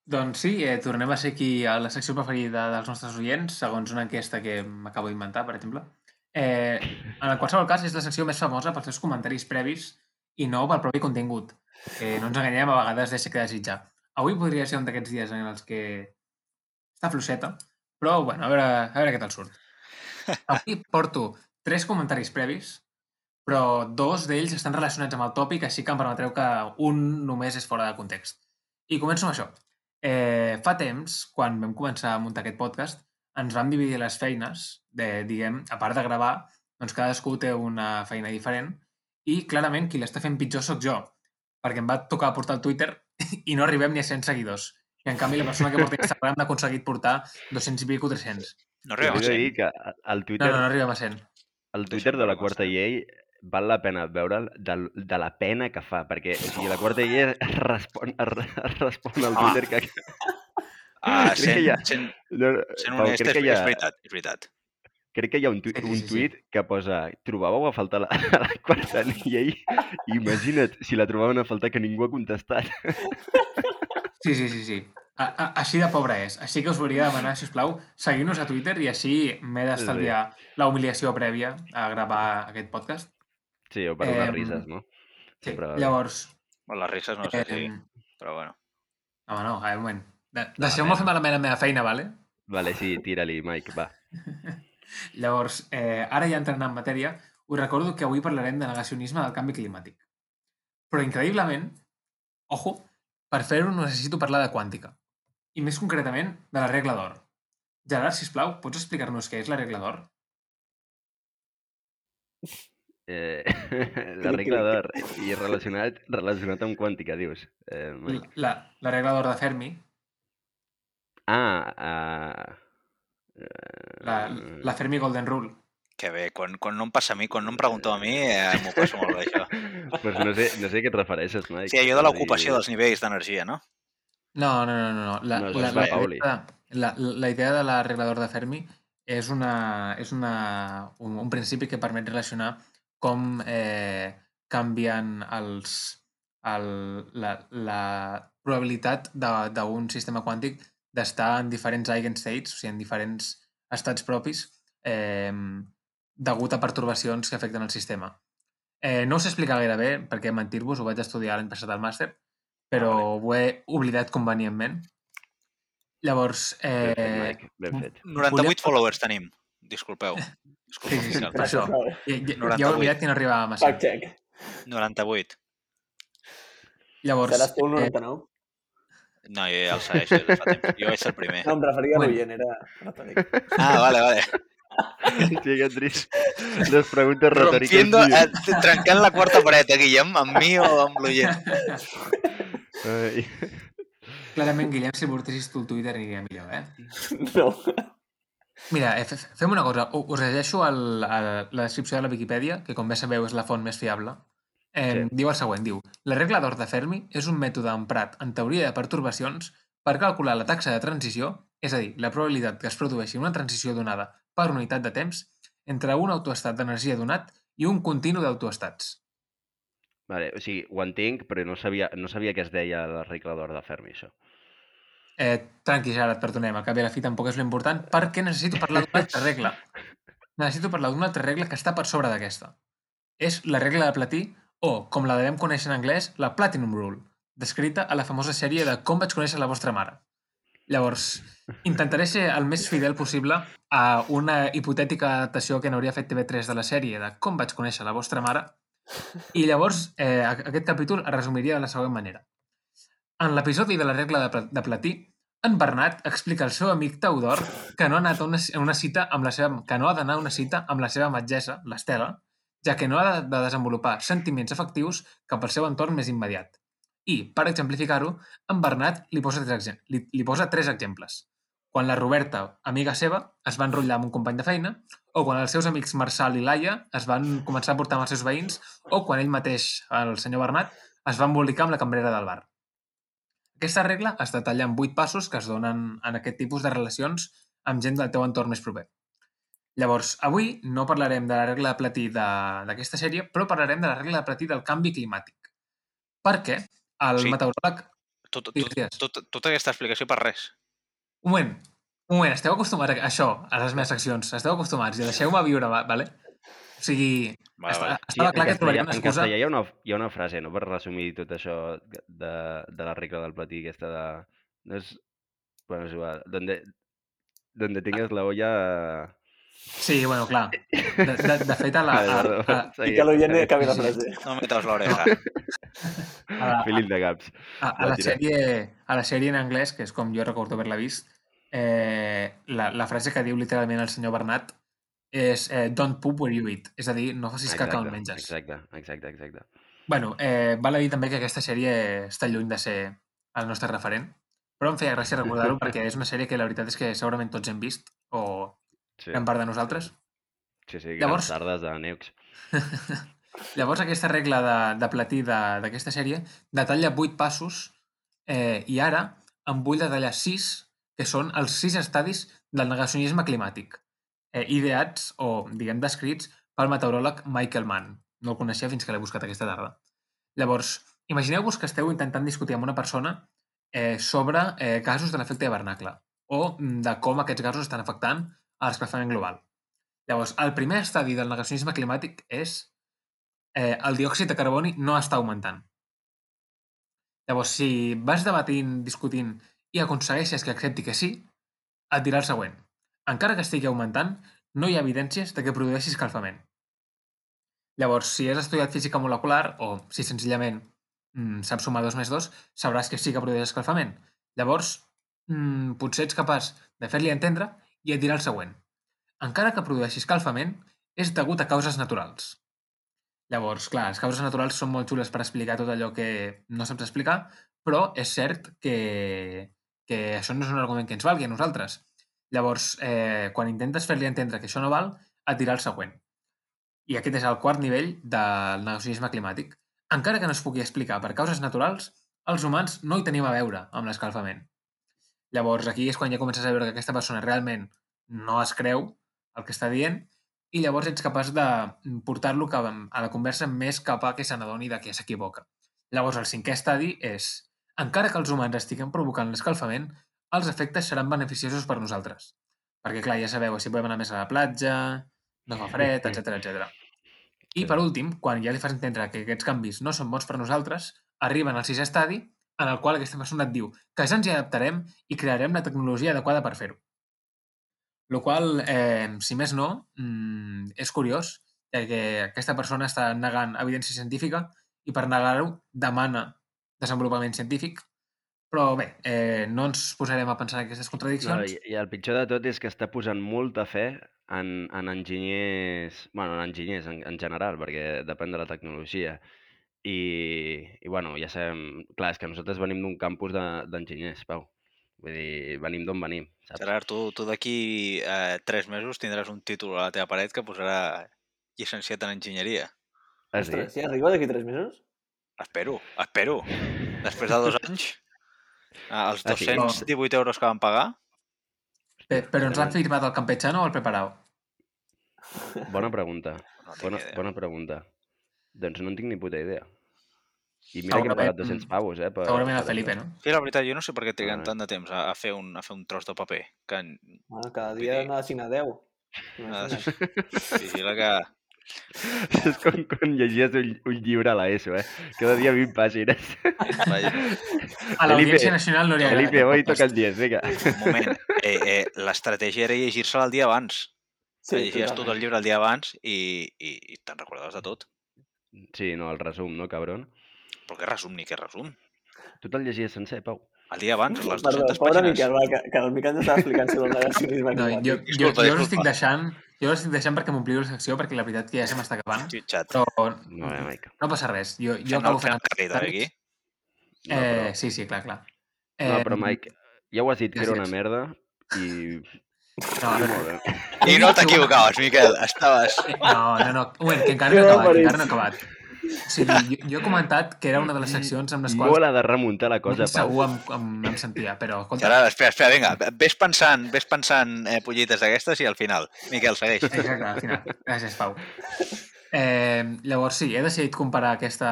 Speaker 5: Doncs sí, eh, tornem a ser aquí a la secció preferida dels nostres oients, segons una enquesta que m'acabo d'inventar, per exemple. Eh, en qualsevol cas, és la secció més famosa pels seus comentaris previs i no pel propi contingut. Que no ens enganyem, a vegades deixa que desitjar. Avui podria ser un d'aquests dies en els que està fluixeta, però bueno, a veure, a veure què tal surt. Avui porto tres comentaris previs, però dos d'ells estan relacionats amb el tòpic, així que em permetreu que un només és fora de context. I començo amb això. Eh, fa temps, quan vam començar a muntar aquest podcast, ens vam dividir les feines, de, diguem, a part de gravar, doncs cadascú té una feina diferent i clarament qui l'està fent pitjor sóc jo, perquè em va tocar portar el Twitter i no arribem ni a 100 seguidors. I en canvi la persona que porta Instagram n'ha aconseguit portar 200 i pico 300.
Speaker 4: No
Speaker 6: Us
Speaker 4: arribem a
Speaker 6: he de
Speaker 4: 100.
Speaker 6: dir que el
Speaker 5: No,
Speaker 6: Twitter,
Speaker 5: no, no arribem a 100.
Speaker 6: el Twitter de la quarta
Speaker 4: veure,
Speaker 6: llei val la pena veure'l de, de la pena que fa, perquè o sigui, la quarta llei es respon, es re- es respon al
Speaker 4: Home.
Speaker 6: Twitter que...
Speaker 4: Ah,
Speaker 6: Crec que
Speaker 4: 100,
Speaker 6: hi ha-
Speaker 4: 100,
Speaker 6: No, no,
Speaker 4: 100
Speaker 6: Pau,
Speaker 4: honest,
Speaker 6: crec
Speaker 4: és,
Speaker 6: que hi
Speaker 4: és
Speaker 6: ha,
Speaker 4: veritat, és veritat.
Speaker 6: crec que hi ha un, tuit,
Speaker 5: Sí, sí,
Speaker 6: un
Speaker 5: sí.
Speaker 6: tuit que posa trobàveu a faltar la, la quarta llei? Imagina't si la trobaven a faltar que ningú ha contestat.
Speaker 5: Sí, sí, sí, sí. A, a, així de pobre és. Així que us volia demanar, si us plau, seguir-nos a Twitter i així m'he d'estalviar la humiliació prèvia a gravar aquest podcast.
Speaker 6: Sí, o per unes
Speaker 5: Em,
Speaker 6: rises, no?
Speaker 5: Sí.
Speaker 6: Sempre-
Speaker 5: Llavors,
Speaker 4: Bueno, les risses no sé si...
Speaker 5: eh,
Speaker 4: Però bueno.
Speaker 5: home, no, a veure, un moment. De, Deixeu-me fer malament la meva feina, vale?
Speaker 6: Vale, sí, tira-li, Mike, va.
Speaker 5: Llavors, eh, ara ja entrant en matèria, us recordo que avui parlarem de negacionisme del canvi climàtic. Però, increïblement, ojo, per fer-ho necessito parlar de quàntica. I més concretament, de la regla d'or. Gerard, sisplau, pots explicar-nos què és la regla d'or?
Speaker 6: Eh, la regla d'or i relacionat, relacionat amb quàntica, dius. Eh, Mike.
Speaker 5: La, la regla d'or de Fermi,
Speaker 6: Ah, uh,
Speaker 5: la, la Fermi Golden Rule.
Speaker 4: Que bé, quan, quan no em passa a mi, quan no em pregunteu a mi, eh, m'ho passo molt bé, això.
Speaker 6: pues no sé, no sé a què et refereixes, Mike.
Speaker 4: Sí, allò de l'ocupació dels nivells d'energia, no?
Speaker 5: No, no, no, no. no. La,
Speaker 6: No,
Speaker 5: la,
Speaker 6: la
Speaker 5: la, idea, la, la idea de l'arreglador de Fermi és, una, és una, un, un principi que permet relacionar com eh, canvien els, el, la, la probabilitat de- d'un sistema quàntic d'estar en diferents eigenstates, o sigui, en diferents estats propis, eh, degut a pertorbacions que afecten el sistema. Eh, no us explica gaire bé, perquè mentir-vos, ho vaig estudiar l'any passat al màster, però
Speaker 6: Ah,
Speaker 5: ho he oblidat convenientment. Llavors,
Speaker 6: Ben fet,
Speaker 5: eh,
Speaker 6: Mike, ben fet.
Speaker 4: 98
Speaker 5: Volia-
Speaker 4: followers tenim. Disculpeu. Disculpa,
Speaker 5: Sí, sí, per això. Ja, ja, ja
Speaker 4: 98.
Speaker 5: he oblidat que no arribava massa.
Speaker 3: Fact check.
Speaker 4: 98.
Speaker 5: Llavors,
Speaker 3: Seràs tu el
Speaker 5: eh,
Speaker 3: 99?
Speaker 4: No, jo ja el segueixo fa temps. Jo vaig ser el primer.
Speaker 3: No, em referia a
Speaker 5: Bueno.
Speaker 3: l'oient, era retòric.
Speaker 4: Ah, vale, vale.
Speaker 6: Sí, que trist. Les preguntes retòriques.
Speaker 4: Rompiendo, eh, trencant la quarta paret, eh, Guillem? Amb mi o amb l'oient?
Speaker 6: Ai.
Speaker 5: clarament, Guillem, si portessis tu el Twitter aniria millor, eh?
Speaker 3: No.
Speaker 5: Mira, eh, fe- fem una cosa. Us llegeixo el, el, la descripció de la Viquipèdia, que com bé sabeu és la font més fiable. Eh,
Speaker 6: Sí.
Speaker 5: Diu el següent, diu La regla d'or de Fermi és un mètode emprat en teoria de pertorbacions per calcular la taxa de transició, és a dir, la probabilitat que es produeixi una transició donada per unitat de temps entre un autoestat d'energia donat i un continu d'autoestats.
Speaker 6: Vale, o sigui, ho entenc, però no sabia, no sabia que es deia la regla d'or de Fermi, això.
Speaker 5: Eh, tranqui, ara et perdonem, a la fi tampoc és l'important, perquè necessito parlar d'una altra regla. Necessito parlar d'una altra regla que està per sobre d'aquesta. És la regla de platí, o, com la devem conèixer en anglès, la Platinum Rule, descrita a la famosa sèrie de Com vaig conèixer la vostra mare. Llavors, intentaré ser el més fidel possible a una hipotètica adaptació que n'hauria fet TV3 de la sèrie de Com vaig conèixer la vostra mare, i llavors eh, aquest capítol es resumiria de la següent manera. En l'episodi de la regla de, de platí, en Bernat explica al seu amic Teodor que no ha anat a una, una cita amb la seva, que no ha d'anar a una cita amb la seva metgessa, l'Estela, ja que no ha de, de desenvolupar sentiments afectius cap al seu entorn més immediat. I, per exemplificar-ho, en Bernat li posa, tres, li, li posa tres exemples. Quan la Roberta, amiga seva, es va enrotllar amb un company de feina, o quan els seus amics Marçal i Laia es van començar a portar amb els seus veïns, o quan ell mateix, el senyor Bernat, es va embolicar amb la cambrera del bar. Aquesta regla es detalla en vuit passos que es donen en aquest tipus de relacions amb gent del teu entorn més proper. Llavors, avui no parlarem de la regla de platí de- d'aquesta sèrie, però parlarem de la regla de platí del canvi climàtic. Perquè el
Speaker 4: Sí.
Speaker 5: meteoròleg...
Speaker 4: Tot, tot, tot, tota aquesta explicació per res.
Speaker 5: Un moment, un moment, esteu acostumats a això, a les meves seccions, esteu acostumats i deixeu-me viure, va- vale? O sigui,
Speaker 4: Vale,
Speaker 5: està,
Speaker 4: vale.
Speaker 5: estava clar que trobaria una
Speaker 6: en
Speaker 5: excusa...
Speaker 6: castellà hi ha una, hi ha una frase, no?, per resumir tot això de, de la regla del platí, aquesta de... No és... Bueno, és igual. Donde, donde tingues la olla...
Speaker 5: Sí, bueno, clar. De, de, de fet, a la, a,
Speaker 6: perdó,
Speaker 5: a,
Speaker 3: I que l'oient acabi la frase.
Speaker 4: No meteos l'oreja.
Speaker 5: a, la,
Speaker 6: Filip de gaps.
Speaker 5: A, a, la sèrie, a la sèrie en anglès, que és com jo recordo haver-la vist, eh, la, la frase que diu literalment el senyor Bernat és eh, don't poop where you eat, és a dir, no facis caca on menges.
Speaker 6: Exacte, exacte, exacte.
Speaker 5: Bueno, eh, val a dir també que aquesta sèrie està lluny de ser el nostre referent, però em feia gràcia recordar-ho perquè és una sèrie que la veritat és que segurament tots hem vist, o
Speaker 6: Sí,
Speaker 5: gran part de nosaltres.
Speaker 6: sí, sí
Speaker 5: Llavors-
Speaker 6: tardes de Neux.
Speaker 5: Llavors, aquesta regla de, de platí de- d'aquesta sèrie detalla vuit passos eh, i ara en vull detallar sis, que són els sis estadis del negacionisme climàtic, eh, ideats o, diguem, descrits pel meteoròleg Michael Mann. No el coneixia fins que l'he buscat aquesta tarda. Llavors, imagineu-vos que esteu intentant discutir amb una persona eh, sobre eh, gasos de l'efecte hivernacle o mm, de com aquests gasos estan afectant a l'escalfament global. Llavors, el primer estadi del negacionisme climàtic és eh, el diòxid de carboni no està augmentant. Llavors, si vas debatint, discutint i aconsegueixes que accepti que sí, et dirà el següent. Encara que estigui augmentant, no hi ha evidències de que produeixi escalfament. Llavors, si has estudiat física molecular o si senzillament mm, saps sumar 2 més 2, sabràs que sí que produeix escalfament. Llavors, mm, potser ets capaç de fer-li entendre i et dirà el següent. Encara que produeixi escalfament, és degut a causes naturals. Llavors, clar, les causes naturals són molt xules per explicar tot allò que no saps explicar, però és cert que, que això no és un argument que ens valgui a nosaltres. Llavors, eh, quan intentes fer-li entendre que això no val, a tirar el següent. I aquest és el quart nivell del negacionisme climàtic. Encara que no es pugui explicar per causes naturals, els humans no hi tenim a veure amb l'escalfament. Llavors, aquí és quan ja comences a veure que aquesta persona realment no es creu el que està dient i llavors ets capaç de portar-lo a a la conversa més cap a que se n'adoni de que s'equivoca. Llavors, el cinquè estadi és encara que els humans estiguem provocant l'escalfament, els efectes seran beneficiosos per nosaltres. Perquè, clar, ja sabeu, si podem anar més a la platja, no fa fred, etc etc. I, per últim, quan ja li fas entendre que aquests canvis no són bons per nosaltres, arriben al sisè estadi, en el qual aquesta persona et diu que ja ens hi adaptarem i crearem la tecnologia adequada per fer-ho. Lo qual, eh, si més no, mm, és curiós, ja que aquesta persona està negant evidència científica i per negar-ho demana desenvolupament científic, però bé, eh, no ens posarem a pensar en aquestes
Speaker 6: No,
Speaker 5: contradiccions.
Speaker 6: i, I el pitjor de tot és que està posant molta fe en, en enginyers, bueno, en enginyers en, en general, perquè depèn de la tecnologia. I, i bueno, ja sabem, clar, és que nosaltres venim d'un campus de- d'enginyers, Pau. Vull dir, venim d'on venim, saps?
Speaker 4: Gerard, tu, tu d'aquí eh, tres mesos tindràs un títol a la teva paret que posarà llicenciat en enginyeria.
Speaker 6: Has dit?
Speaker 3: Ostres, ja arriba d'aquí tres mesos?
Speaker 4: Espero, espero. Després de dos anys, eh, els
Speaker 6: Ah, sí?
Speaker 4: 218 euros que van pagar,
Speaker 5: Pe- Però ens l'han firmat el campechano o el preparado?
Speaker 6: Bona pregunta.
Speaker 4: no
Speaker 6: Bona,
Speaker 4: idea.
Speaker 6: bona pregunta. Doncs no en tinc ni puta idea. I mira que hem
Speaker 5: Segurament-
Speaker 6: pagat 200 pavos, eh? Per,
Speaker 5: Segurament
Speaker 6: per
Speaker 5: Felipe, no?
Speaker 4: Sí, la veritat, jo no sé per què triguen
Speaker 6: Ah.
Speaker 4: tant de temps a, a, fer un, a fer un tros de paper. Que en-
Speaker 3: Bueno, cada dia n'ha de signar 10.
Speaker 4: Ah,
Speaker 3: Imagina't.
Speaker 4: vigila que...
Speaker 6: És com quan llegies un, un llibre a l'ESO, eh? Cada dia 20 pàgines.
Speaker 5: A l'Audiència Nacional no li agrada.
Speaker 6: Felipe,
Speaker 5: podcast.
Speaker 6: toca el 10, vinga.
Speaker 4: un moment. Eh, eh, L'estratègia era llegir-se el dia abans. Sí, llegies tot el llibre el dia abans i, i, i te'n recordaves de tot.
Speaker 6: Sí, no, el resum, no, cabron?
Speaker 4: Però què resum ni què resum?
Speaker 6: Tu te'l llegies sencer, Pau?
Speaker 4: El dia abans, les
Speaker 3: Perdó,
Speaker 4: 200
Speaker 3: pobre
Speaker 4: pàgines.
Speaker 3: Miquel, va, que, que el Miquel ens estava explicant sobre el negacionisme
Speaker 5: No, jo, jo,
Speaker 4: Disculpa,
Speaker 5: jo
Speaker 4: disculpa.
Speaker 5: estic deixant, jo us estic deixant perquè m'ompliu la secció perquè la veritat que ja se m'està acabant,
Speaker 4: Jutjat.
Speaker 5: però
Speaker 6: No, eh,
Speaker 5: no passa res. Jo, jo
Speaker 4: Fent
Speaker 5: acabo
Speaker 4: fent el
Speaker 5: fent...
Speaker 4: carrito, eh, aquí.
Speaker 6: No, però,
Speaker 5: Eh, sí, sí, clar, clar.
Speaker 6: no, però Mike, ja ho has dit que era una merda i...
Speaker 5: No, no.
Speaker 4: I no t'equivocaves, Miquel. Estaves...
Speaker 5: no, no, no, un moment, que encara no he acabat, que encara no he acabat. O sigui, jo, jo he comentat que era una de les seccions amb les quals
Speaker 6: Molt ha de remuntar la cosa,
Speaker 5: cosa,
Speaker 6: Pau.
Speaker 5: segur em, em, em sentia, però escolta,
Speaker 4: Ara, espera, espera, vinga. Ves pensant, ves pensant eh, pollites d'aquestes i al final. Miquel, segueix.
Speaker 5: Exacte, al final. Gràcies, Pau. Eh, llavors, sí, he decidit comparar aquesta,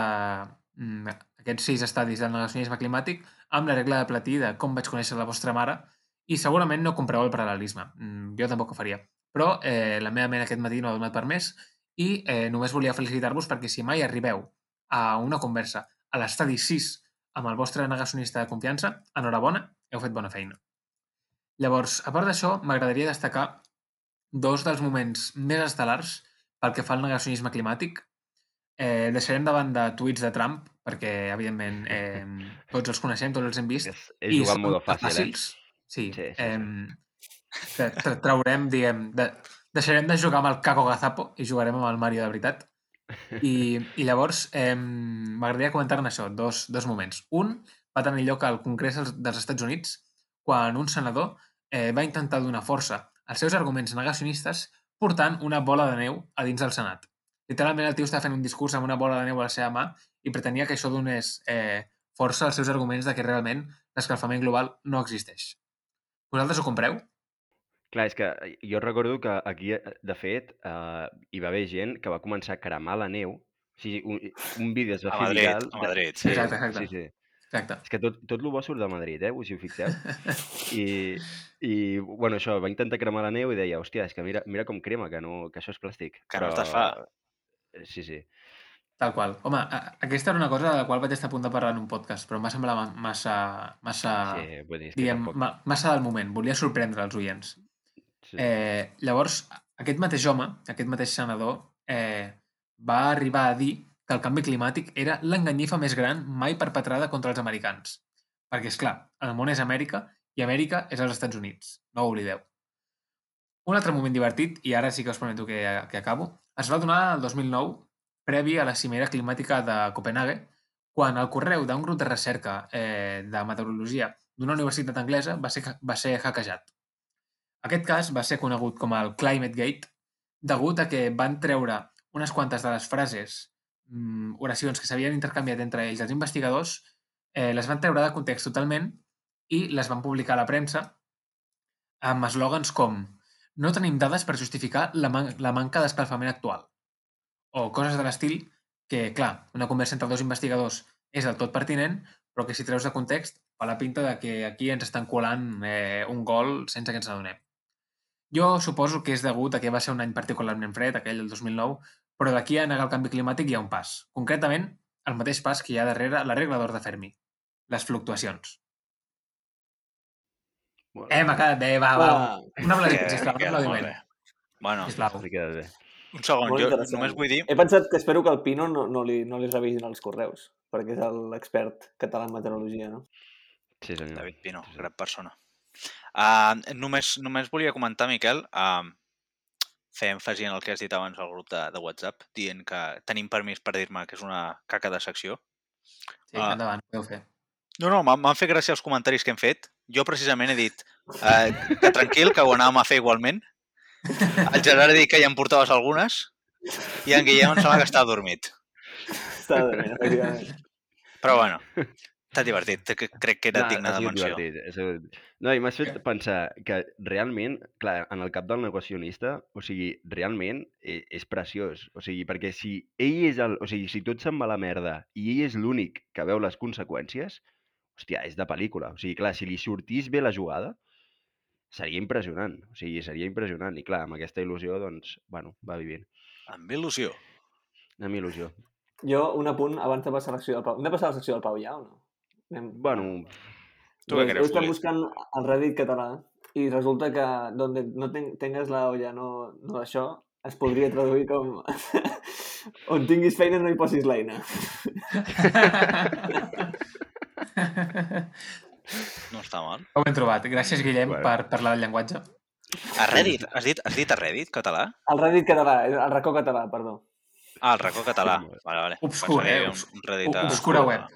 Speaker 5: mm, aquests sis estadis del negacionisme climàtic amb la regla de platí de com vaig conèixer la vostra mare i segurament no compreu el paral·lelisme. Mm, jo tampoc ho faria. Però eh, la meva ment aquest matí no ha donat per més i eh, només volia felicitar-vos perquè si mai arribeu a una conversa a l'estadi 6 amb el vostre negacionista de confiança, enhorabona, heu fet bona feina. Llavors, a part d'això, m'agradaria destacar dos dels moments més estel·lars pel que fa al negacionisme climàtic. Eh, deixarem de banda tuits de Trump, perquè, evidentment, eh, tots els coneixem, tots els hem vist.
Speaker 6: És, és jugar en
Speaker 5: són
Speaker 6: modo fàcil, eh?
Speaker 5: Sí,
Speaker 6: Sí, sí, sí.
Speaker 5: eh, tra- tra- traurem, diguem, de, deixarem de jugar amb el Caco Gazapo i jugarem amb el Mario de veritat. I, i llavors eh, m'agradaria comentar-ne això, dos, dos moments. Un va tenir lloc al Congrés dels- dels Estats Units quan un senador eh, va intentar donar força als seus arguments negacionistes portant una bola de neu a dins del Senat. Literalment el tio estava fent un discurs amb una bola de neu a la seva mà i pretenia que això donés eh, força als seus arguments de que realment l'escalfament global no existeix. Vosaltres ho compreu?
Speaker 6: Clar, és que jo recordo que aquí, eh, de fet, eh, hi va haver gent que va començar a cremar la neu. O sigui, un, un vídeo es va
Speaker 4: A
Speaker 6: fer
Speaker 4: Madrid,
Speaker 6: viral...
Speaker 4: a Madrid,
Speaker 6: Sí,
Speaker 5: Exacte, exacte.
Speaker 6: sí, sí.
Speaker 5: Exacte.
Speaker 6: És que tot, tot el bo surt de Madrid, eh? Si ho fixeu. I, I, bueno, això, va intentar cremar la neu i deia, hòstia, és que mira, mira com crema, que, no, que això és plàstic.
Speaker 4: Que no es desfà.
Speaker 6: Eh, Sí, sí.
Speaker 5: Tal qual. Home, aquesta era una cosa de la qual vaig estar a punt de parlar en un podcast, però em va semblar ma- massa, massa,
Speaker 6: sí, dir,
Speaker 5: diguem,
Speaker 6: tampoc...
Speaker 5: ma, massa del moment. Volia sorprendre els oients.
Speaker 6: Sí.
Speaker 5: Eh, llavors, aquest mateix home, aquest mateix senador, eh, va arribar a dir que el canvi climàtic era l'enganyifa més gran mai perpetrada contra els americans. Perquè, és clar, el món és Amèrica i Amèrica és els Estats Units. No ho oblideu. Un altre moment divertit, i ara sí que us prometo que, que acabo, es va donar el 2009, previ a la cimera climàtica de Copenhague, quan el correu d'un grup de recerca eh, de meteorologia d'una universitat anglesa va ser, va ser hackejat. Aquest cas va ser conegut com el Climate Gate degut a que van treure unes quantes de les frases, mm, oracions que s'havien intercanviat entre ells els investigadors, eh, les van treure de context totalment i les van publicar a la premsa amb eslògans com no tenim dades per justificar la, man la manca d'escalfament actual o coses de l'estil que, clar, una conversa entre dos investigadors és del tot pertinent, però que si treus de context fa la pinta de que aquí ens estan colant eh, un gol sense que ens n'adonem. Jo suposo que és degut a que va ser un any particularment fred, aquell del 2009, però d'aquí a negar el canvi climàtic hi ha un pas. Concretament, el mateix pas que hi ha darrere la regla d'or de Fermi, les fluctuacions.
Speaker 6: Molt
Speaker 5: Eh, m'ha quedat bé, va, va.
Speaker 3: Va,
Speaker 5: Un aplaudiment,
Speaker 4: Que-
Speaker 5: sisplau, un aplaudiment.
Speaker 4: Bueno,
Speaker 5: Sisplau.
Speaker 6: S'ha quedat bé.
Speaker 4: Un segon,
Speaker 3: molt
Speaker 4: jo només vull dir...
Speaker 3: He pensat que espero que el Pino no, no, li, no li revisin els correus, perquè és l'expert català en meteorologia, no?
Speaker 6: Sí, senyor.
Speaker 4: David Pino,
Speaker 6: Sí,
Speaker 4: gran persona. Uh, només, només volia comentar, Miquel, uh, fer èmfasi en el que has dit abans al grup de, de WhatsApp, dient que tenim permís per dir-me que és una caca de secció.
Speaker 5: Sí,
Speaker 4: Ah.
Speaker 5: endavant, podeu fer.
Speaker 4: No, no, m'han m'han fet gràcia els comentaris que hem fet. Jo precisament he dit uh, que tranquil, que ho anàvem a fer igualment. El Gerard ha dit que ja em portaves algunes i en Guillem em sembla que.
Speaker 3: Està de bé, efectivament.
Speaker 4: Però bueno, t'ha divertit. Crec que era
Speaker 6: Clar,
Speaker 4: digne de menció.
Speaker 6: divertit, No, i m'has fet pensar que realment, clar, en el cap del negacionista, o sigui, realment és, és preciós. O sigui, perquè si ell és el... O sigui, si tot se'n va a la merda i ell és l'únic que veu les conseqüències, hòstia, és de pel·lícula. O sigui, clar, si li sortís bé la jugada, seria impressionant. O sigui, seria impressionant. I clar, amb aquesta il·lusió, doncs, bueno, va vivint.
Speaker 4: Amb il·lusió.
Speaker 6: Amb il·lusió.
Speaker 3: Jo, un apunt abans de passar a la secció del Pau. Hem de passar a la secció del Pau ja o no? Anem...
Speaker 6: Bueno,
Speaker 4: Tu què creus,
Speaker 3: He estat buscant el Reddit català i resulta que donde no ten tengas la olla no, no això es podria traduir com on tinguis feina no hi posis l'eina.
Speaker 4: No està mal.
Speaker 5: Ho hem trobat. Gràcies, Guillem,
Speaker 6: Bueno.
Speaker 5: per parlar del llenguatge.
Speaker 4: A Reddit? Has dit, has dit a Reddit català?
Speaker 3: El Reddit català, el racó català, perdó.
Speaker 4: Ah, el racó català. Vale, vale.
Speaker 5: Obscur, eh?
Speaker 4: Un, un Reddit a...
Speaker 5: Obscura web.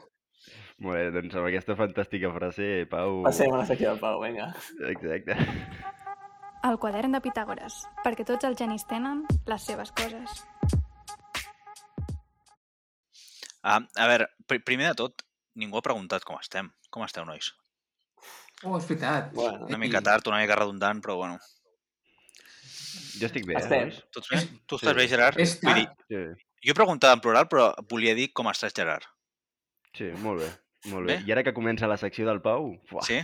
Speaker 6: molt bé, doncs amb aquesta fantàstica frase, Pau...
Speaker 3: Passem a la secció del Pau, vinga.
Speaker 6: Exacte.
Speaker 2: El quadern de Pitàgores, perquè tots els genis tenen les seves coses.
Speaker 4: Ah, a veure, pr primer de tot, ningú ha preguntat com estem. Com esteu, nois?
Speaker 5: Oh, és veritat.
Speaker 3: Bueno,
Speaker 4: Una mica tard, una mica redundant, però bueno.
Speaker 6: Jo estic bé,
Speaker 3: Estem.
Speaker 6: eh?
Speaker 4: Tots bé? Tu estàs
Speaker 6: sí.
Speaker 4: bé, Gerard?
Speaker 5: És
Speaker 4: Vull dir,
Speaker 5: tard.
Speaker 6: Sí,
Speaker 4: jo he preguntat en plural, però volia dir com estàs, Gerard.
Speaker 6: sí, molt bé. Molt bé.
Speaker 4: Bé?
Speaker 6: I ara que comença la secció del Pau... Fuà.
Speaker 4: Sí?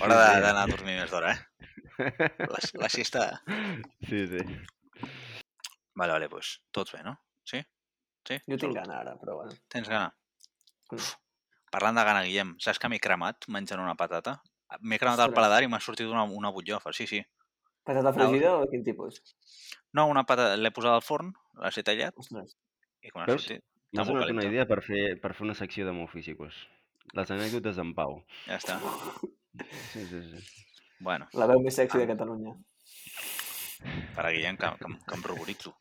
Speaker 4: Hora d'anar a dormir més d'hora, eh? La, la siesta...
Speaker 6: Sí, sí.
Speaker 4: Vale, vale, doncs tots bé, no? Sí? Sí?
Speaker 3: jo tinc
Speaker 4: Salut.
Speaker 3: gana ara, però bueno.
Speaker 4: Tens gana?
Speaker 3: Mm.
Speaker 4: Uf. Parlant de gana, Guillem, saps que m'he cremat menjant una patata? M'he cremat el paladar i m'ha sortit una, una butllofa, sí, sí.
Speaker 3: Patata fregida o quin tipus?
Speaker 4: No, una patata, l'he posat al forn, l'he tallat
Speaker 3: Ostres.
Speaker 4: i quan ha
Speaker 6: Veus?
Speaker 4: sortit...
Speaker 6: M'ha donat una idea per fer, per fer una secció de Mofísicos. Les anècdotes d'en Pau.
Speaker 4: Ja està.
Speaker 6: Sí, sí, sí.
Speaker 4: Bueno,
Speaker 3: La veu més sexy de Catalunya.
Speaker 4: per a Guillem, que, que, que em ruboritzo.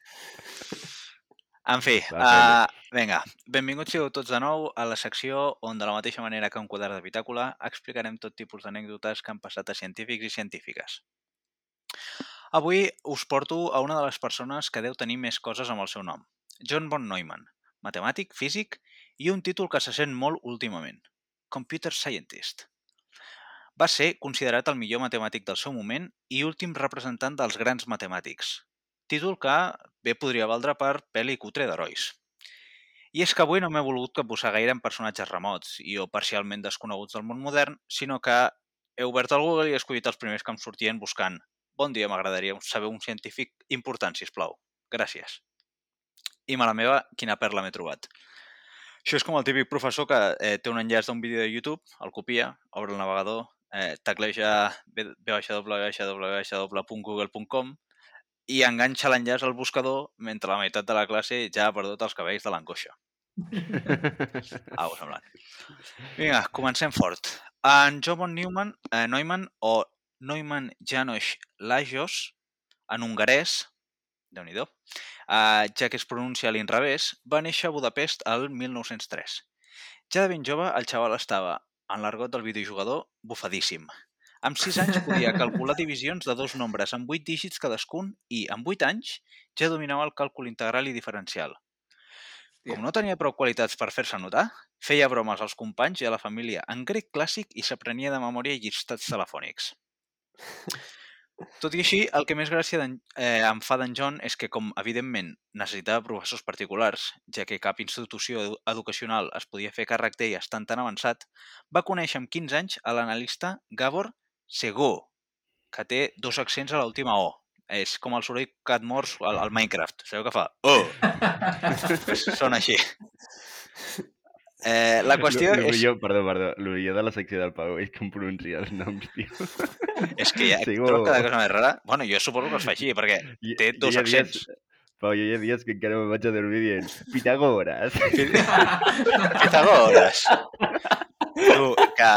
Speaker 4: En fi,
Speaker 6: Va,
Speaker 4: uh, vinga, benvinguts sigueu tots de nou a la secció on, de la mateixa manera que un quadern de bitàcula, explicarem tot tipus d'anècdotes que han passat a científics i científiques. Avui us porto a una de les persones que deu tenir més coses amb el seu nom, John von Neumann, matemàtic, físic i un títol que se sent molt últimament, Computer Scientist. Va ser considerat el millor matemàtic del seu moment i últim representant dels grans matemàtics, títol que bé podria valdre per pel·li cutre d'herois. I és que avui no m'he volgut posar gaire en personatges remots i o parcialment desconeguts del món modern, sinó que he obert el Google i he escollit els primers que em sortien buscant Bon dia, m'agradaria saber un científic important, si plau. Gràcies. I me la meva, quina perla m'he trobat. Això és com el típic professor que eh, té un enllaç d'un vídeo de YouTube, el copia, obre el navegador, eh, tecleja www.google.com i enganxa l'enllaç al buscador mentre la meitat de la classe ja ha perdut els cabells de l'angoixa. Au, semblant. Vinga, comencem fort. En von Neumann, eh, Neumann o Neumann Janos Lajos, en hongarès, déu nhi eh, ja que es pronuncia a l'inrevés, va néixer a Budapest el 1903. Ja de ben jove, el xaval estava, en l'argot del videojugador, bufadíssim. Amb 6 anys podia calcular divisions de dos nombres amb 8 dígits cadascun i, amb 8 anys, ja dominava el càlcul integral i diferencial. Com no tenia prou qualitats per fer-se notar, feia bromes als companys i a la família en grec clàssic i s'aprenia de memòria llistats telefònics. Tot i així, el que més gràcia eh, em fa d'en John és que, com evidentment necessitava professors particulars, ja que cap institució edu educacional es podia fer càrrec d'ell estant tan avançat, va conèixer amb 15 anys a l'analista Gabor Segó, que té dos accents a l'última O. És com el soroll que et mors al, al Minecraft. Sabeu què fa? Oh! Són així. Eh, la qüestió
Speaker 6: Lo- lo
Speaker 4: és,
Speaker 6: millor, perdó, perdó, el millor de la secció del Pau és em pronuncia els noms, tio.
Speaker 4: és que ja
Speaker 6: Segó.
Speaker 4: trobo cada cosa més rara. Bueno, jo suposo que es fa així, perquè té
Speaker 6: jo
Speaker 4: dos
Speaker 6: ha dies-
Speaker 4: accents.
Speaker 6: Pau, jo hi ha dies que encara me vaig a dormir dient Pitagores.
Speaker 4: Pitagores. Tu, que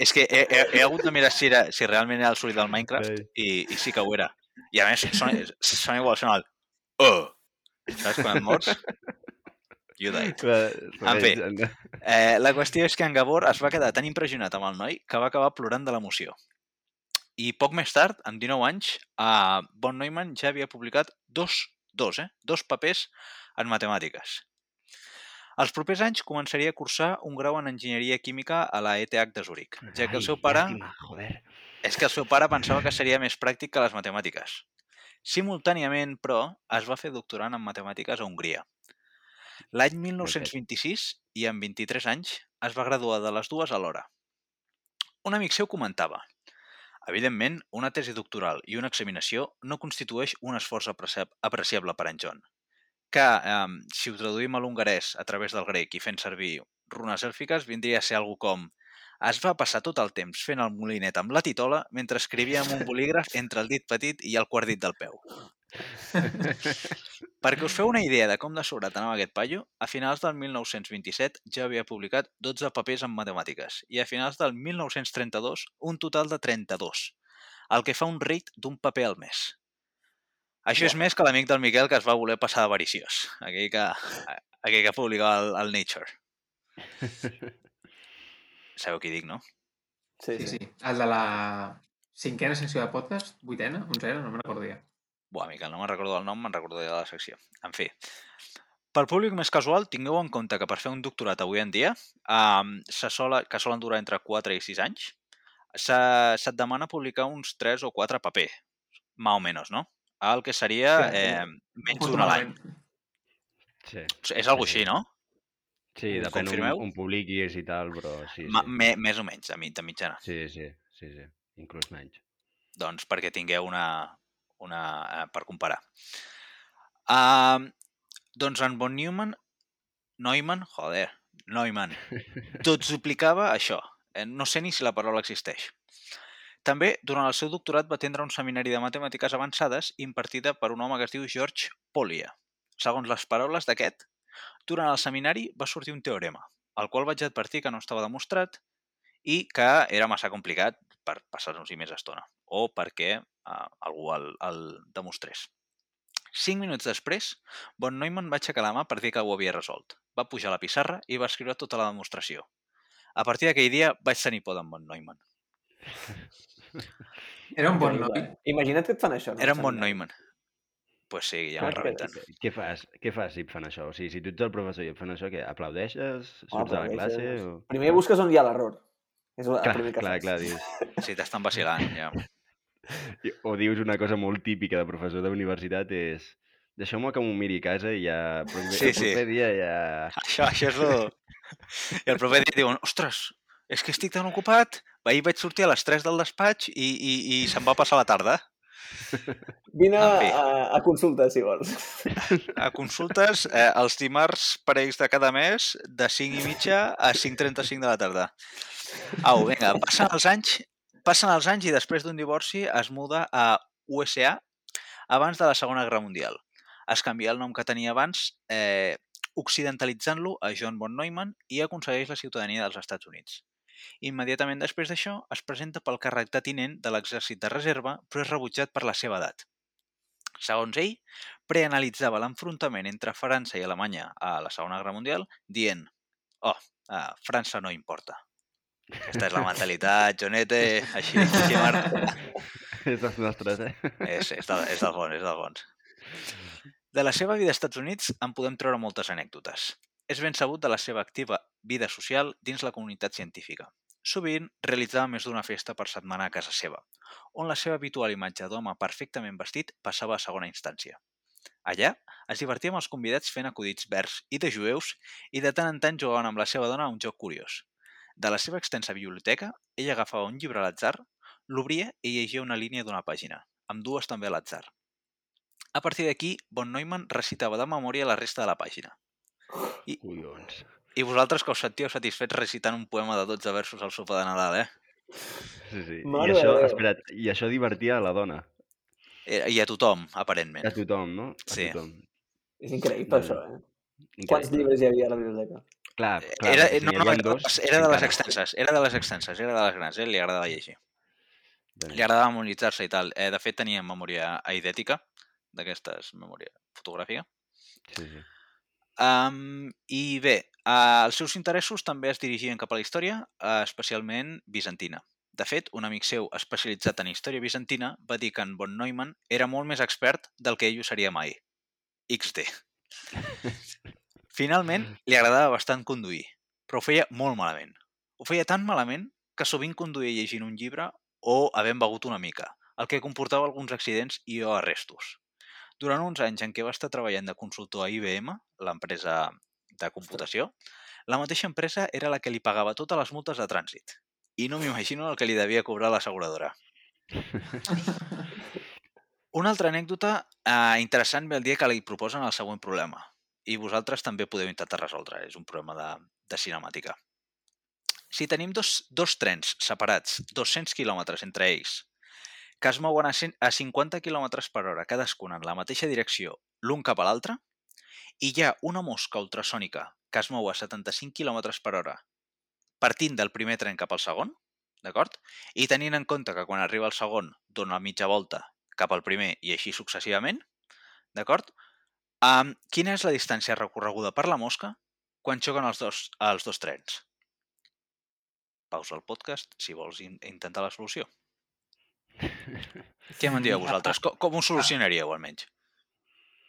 Speaker 4: és que he, he, he hagut de mirar si, era, si realment era el soroll del Minecraft
Speaker 6: Ai.
Speaker 4: i, i sí que ho era. I a més sona, sona igual, sona el oh. Saps quan et mors? You died. En fi. Eh, la qüestió és que en Gabor es va quedar tan impressionat amb el noi que va acabar plorant de l'emoció. I poc més tard, amb 19 anys, eh, von Neumann ja havia publicat dos, dos, eh, dos papers en matemàtiques. Els propers anys començaria a cursar un grau en enginyeria química a la ETH de Zurich, ja que el seu pare
Speaker 6: Joder.
Speaker 4: és que el seu pare pensava que seria més pràctic que les matemàtiques. Simultàniament, però, es va fer doctorant en matemàtiques a Hongria. L'any 1926, i amb 23 anys, es va graduar de les dues alhora. Un amic seu comentava Evidentment, una tesi doctoral i una examinació no constitueix un esforç apreci- apreciable per en John, que, eh, si ho traduïm a l'hongarès a través del grec i fent servir runes èlfiques, vindria a ser algú com es va passar tot el temps fent el molinet amb la titola mentre escrivia amb un bolígraf entre el dit petit i el quart dit del peu. Perquè us feu una idea de com de sobrat anava aquest paio, a finals del 1927 ja havia publicat 12 papers en matemàtiques i a finals del 1932 un total de 32, el que fa un rit d'un paper al mes. Això és més que l'amic del Miquel que es va voler passar d'avariciós, aquell que, aquell que publicava el, el Nature. Sabeu qui dic, no?
Speaker 3: Sí,
Speaker 5: Sí,
Speaker 3: sí.
Speaker 5: El de la cinquena secció de podcast, vuitena, onzena, no me'n recordo ja.
Speaker 4: Buah, Miquel, no me'n recordo del nom, me'n recordo de la secció. En fi, pel públic més casual, tingueu en compte que per fer un doctorat avui en dia, um, se sola, que solen durar entre 4 i 6 anys, se- se't demana publicar uns 3 o 4 paper, más o menos, no? El que seria
Speaker 5: Sí,
Speaker 4: eh, menys d'un a l'any.
Speaker 6: Sí,
Speaker 4: És algo
Speaker 6: Sí, sí.
Speaker 4: així, no?
Speaker 6: sí depèn on,
Speaker 4: confirmeu?
Speaker 6: on publiquis i tal, però sí,
Speaker 4: Ma,
Speaker 6: sí.
Speaker 4: me, més o menys, de, mi- de mitjana.
Speaker 6: Sí, sí, sí, sí. Inclús menys.
Speaker 4: doncs perquè tingueu una, una eh, per comparar. Uh, doncs en von Neumann, Neumann, joder, Neumann, tot duplicava això. Eh, No sé ni si la paraula existeix. També, durant el seu doctorat, va atendre un seminari de matemàtiques avançades impartida per un home que es diu George Polya. Segons les paraules d'aquest, durant el seminari va sortir un teorema, el qual vaig advertir que no estava demostrat i que era massa complicat per passar-nos-hi més estona o perquè uh, algú el, el demostrés. Cinc minuts després, von Neumann va aixecar la mà per dir que ho havia resolt. Va pujar a la pissarra i va escriure tota la demostració. A partir d'aquell dia vaig tenir por d'en von Neumann.
Speaker 5: Era un bon noi.
Speaker 3: Imagina't que et fan això, no?
Speaker 4: Era en von
Speaker 3: seminari.
Speaker 4: Neumann. Pues sí, ja
Speaker 3: Clar,
Speaker 4: rebenten.
Speaker 6: Què fas? Què fas si et fan això? O sigui, si tu ets el professor i et fan això, què? Aplaudeixes? Surts de la classe? O...
Speaker 3: Primer busques on hi ha l'error. És el
Speaker 6: Clar,
Speaker 3: primer que
Speaker 6: clar,
Speaker 3: fas.
Speaker 6: clar, dius.
Speaker 4: Si t'estan vacilant, ja.
Speaker 6: O dius una cosa molt típica de professor d'universitat és deixeu-me que m'ho miri a casa i ja... Però el
Speaker 4: Sí,
Speaker 6: el
Speaker 4: sí.
Speaker 6: proper dia ja...
Speaker 4: Això, això és lo... I el proper dia diuen, ostres, és que estic tan ocupat, ahir vaig sortir a les 3 del despatx i, i, i se'm va passar la tarda.
Speaker 3: Vine
Speaker 4: En fi.
Speaker 3: a, a consulta, si vols.
Speaker 4: A consultes eh, els dimarts parells de cada mes de 5 i mitja a 5.35 de la tarda. Au, vinga, passen els anys, passen els anys i després d'un divorci es muda a USA abans de la Segona Guerra Mundial. Es canvia el nom que tenia abans, eh, occidentalitzant-lo a John von Neumann i aconsegueix la ciutadania dels Estats Units. Immediatament després d'això es presenta pel càrrec de tinent de l'exèrcit de reserva, però és rebutjat per la seva edat. Segons ell, preanalitzava l'enfrontament entre França i Alemanya a la Segona Guerra Mundial, dient «Oh, a França no importa». Aquesta és la mentalitat, Jonete, així, així mar...
Speaker 6: És dels nostres, eh?
Speaker 4: És, és, del, és del fons, és del fons. De la seva vida als Estats Units en podem treure moltes anècdotes. És ben sabut de la seva activa vida social dins la comunitat científica. Sovint realitzava més d'una festa per setmana a casa seva, on la seva habitual imatge d'home perfectament vestit passava a segona instància. Allà es divertia amb els convidats fent acudits verds i de jueus i de tant en tant jugaven amb la seva dona a un joc curiós. De la seva extensa biblioteca, ella agafava un llibre a l'atzar, l'obria i llegia una línia d'una pàgina, amb dues també a l'atzar. A partir d'aquí, von Neumann recitava de memòria la resta de la pàgina.
Speaker 6: Collons.
Speaker 4: I vosaltres que us sentíeu satisfets recitant un poema de 12 versos al sopar de Nadal, eh?
Speaker 6: Sí, sí.
Speaker 3: Mare
Speaker 6: I això, espera't, i això divertia a la dona.
Speaker 4: Eh, I a tothom, aparentment.
Speaker 6: A tothom, no? A
Speaker 4: Sí.
Speaker 6: tothom.
Speaker 3: És increïble, això, eh?
Speaker 6: Increïble.
Speaker 3: Quants llibres hi havia a la biblioteca?
Speaker 6: Clar, clar,
Speaker 4: Era,
Speaker 6: si
Speaker 4: no, no, era,
Speaker 6: dos,
Speaker 4: era de les extenses, era de les extenses, era de les grans, eh? li agradava llegir.
Speaker 6: Bé.
Speaker 4: Li agradava memoritzar-se i tal. Eh, de fet, tenia memòria aidètica, d'aquestes, memòria fotogràfica.
Speaker 6: Sí, sí.
Speaker 4: Um, I bé, uh, els seus interessos també es dirigien cap a la història, uh, especialment bizantina. De fet, un amic seu especialitzat en història bizantina va dir que en von Neumann era molt més expert del que ell ho seria mai. XD. Finalment, li agradava bastant conduir, però ho feia molt malament. Ho feia tan malament que sovint conduïa llegint un llibre o havent begut una mica, el que comportava alguns accidents i o arrestos. Durant uns anys en què va estar treballant de consultor a IBM, l'empresa de computació, la mateixa empresa era la que li pagava totes les multes de trànsit. I no m'imagino el que li devia cobrar l'asseguradora. Una altra anècdota eh, interessant ve el dia que li proposen el següent problema. I vosaltres també podeu intentar resoldre. És un problema de, de cinemàtica. Si tenim dos, dos trens separats, 200 quilòmetres entre ells, que es mouen a, 100, a 50 km per hora cadascun en la mateixa direcció, l'un cap a l'altre, i hi ha una mosca ultrasònica que es mou a 75 km per hora partint del primer tren cap al segon, d'acord? I tenint en compte que quan arriba el segon dona la mitja volta cap al primer i així successivament, d'acord? Um, quina és la distància recorreguda per la mosca quan xoquen els dos, els dos trens? Pausa el podcast si vols in intentar la solució. Què me'n dieu vosaltres? Com, com ho solucionaríeu, almenys?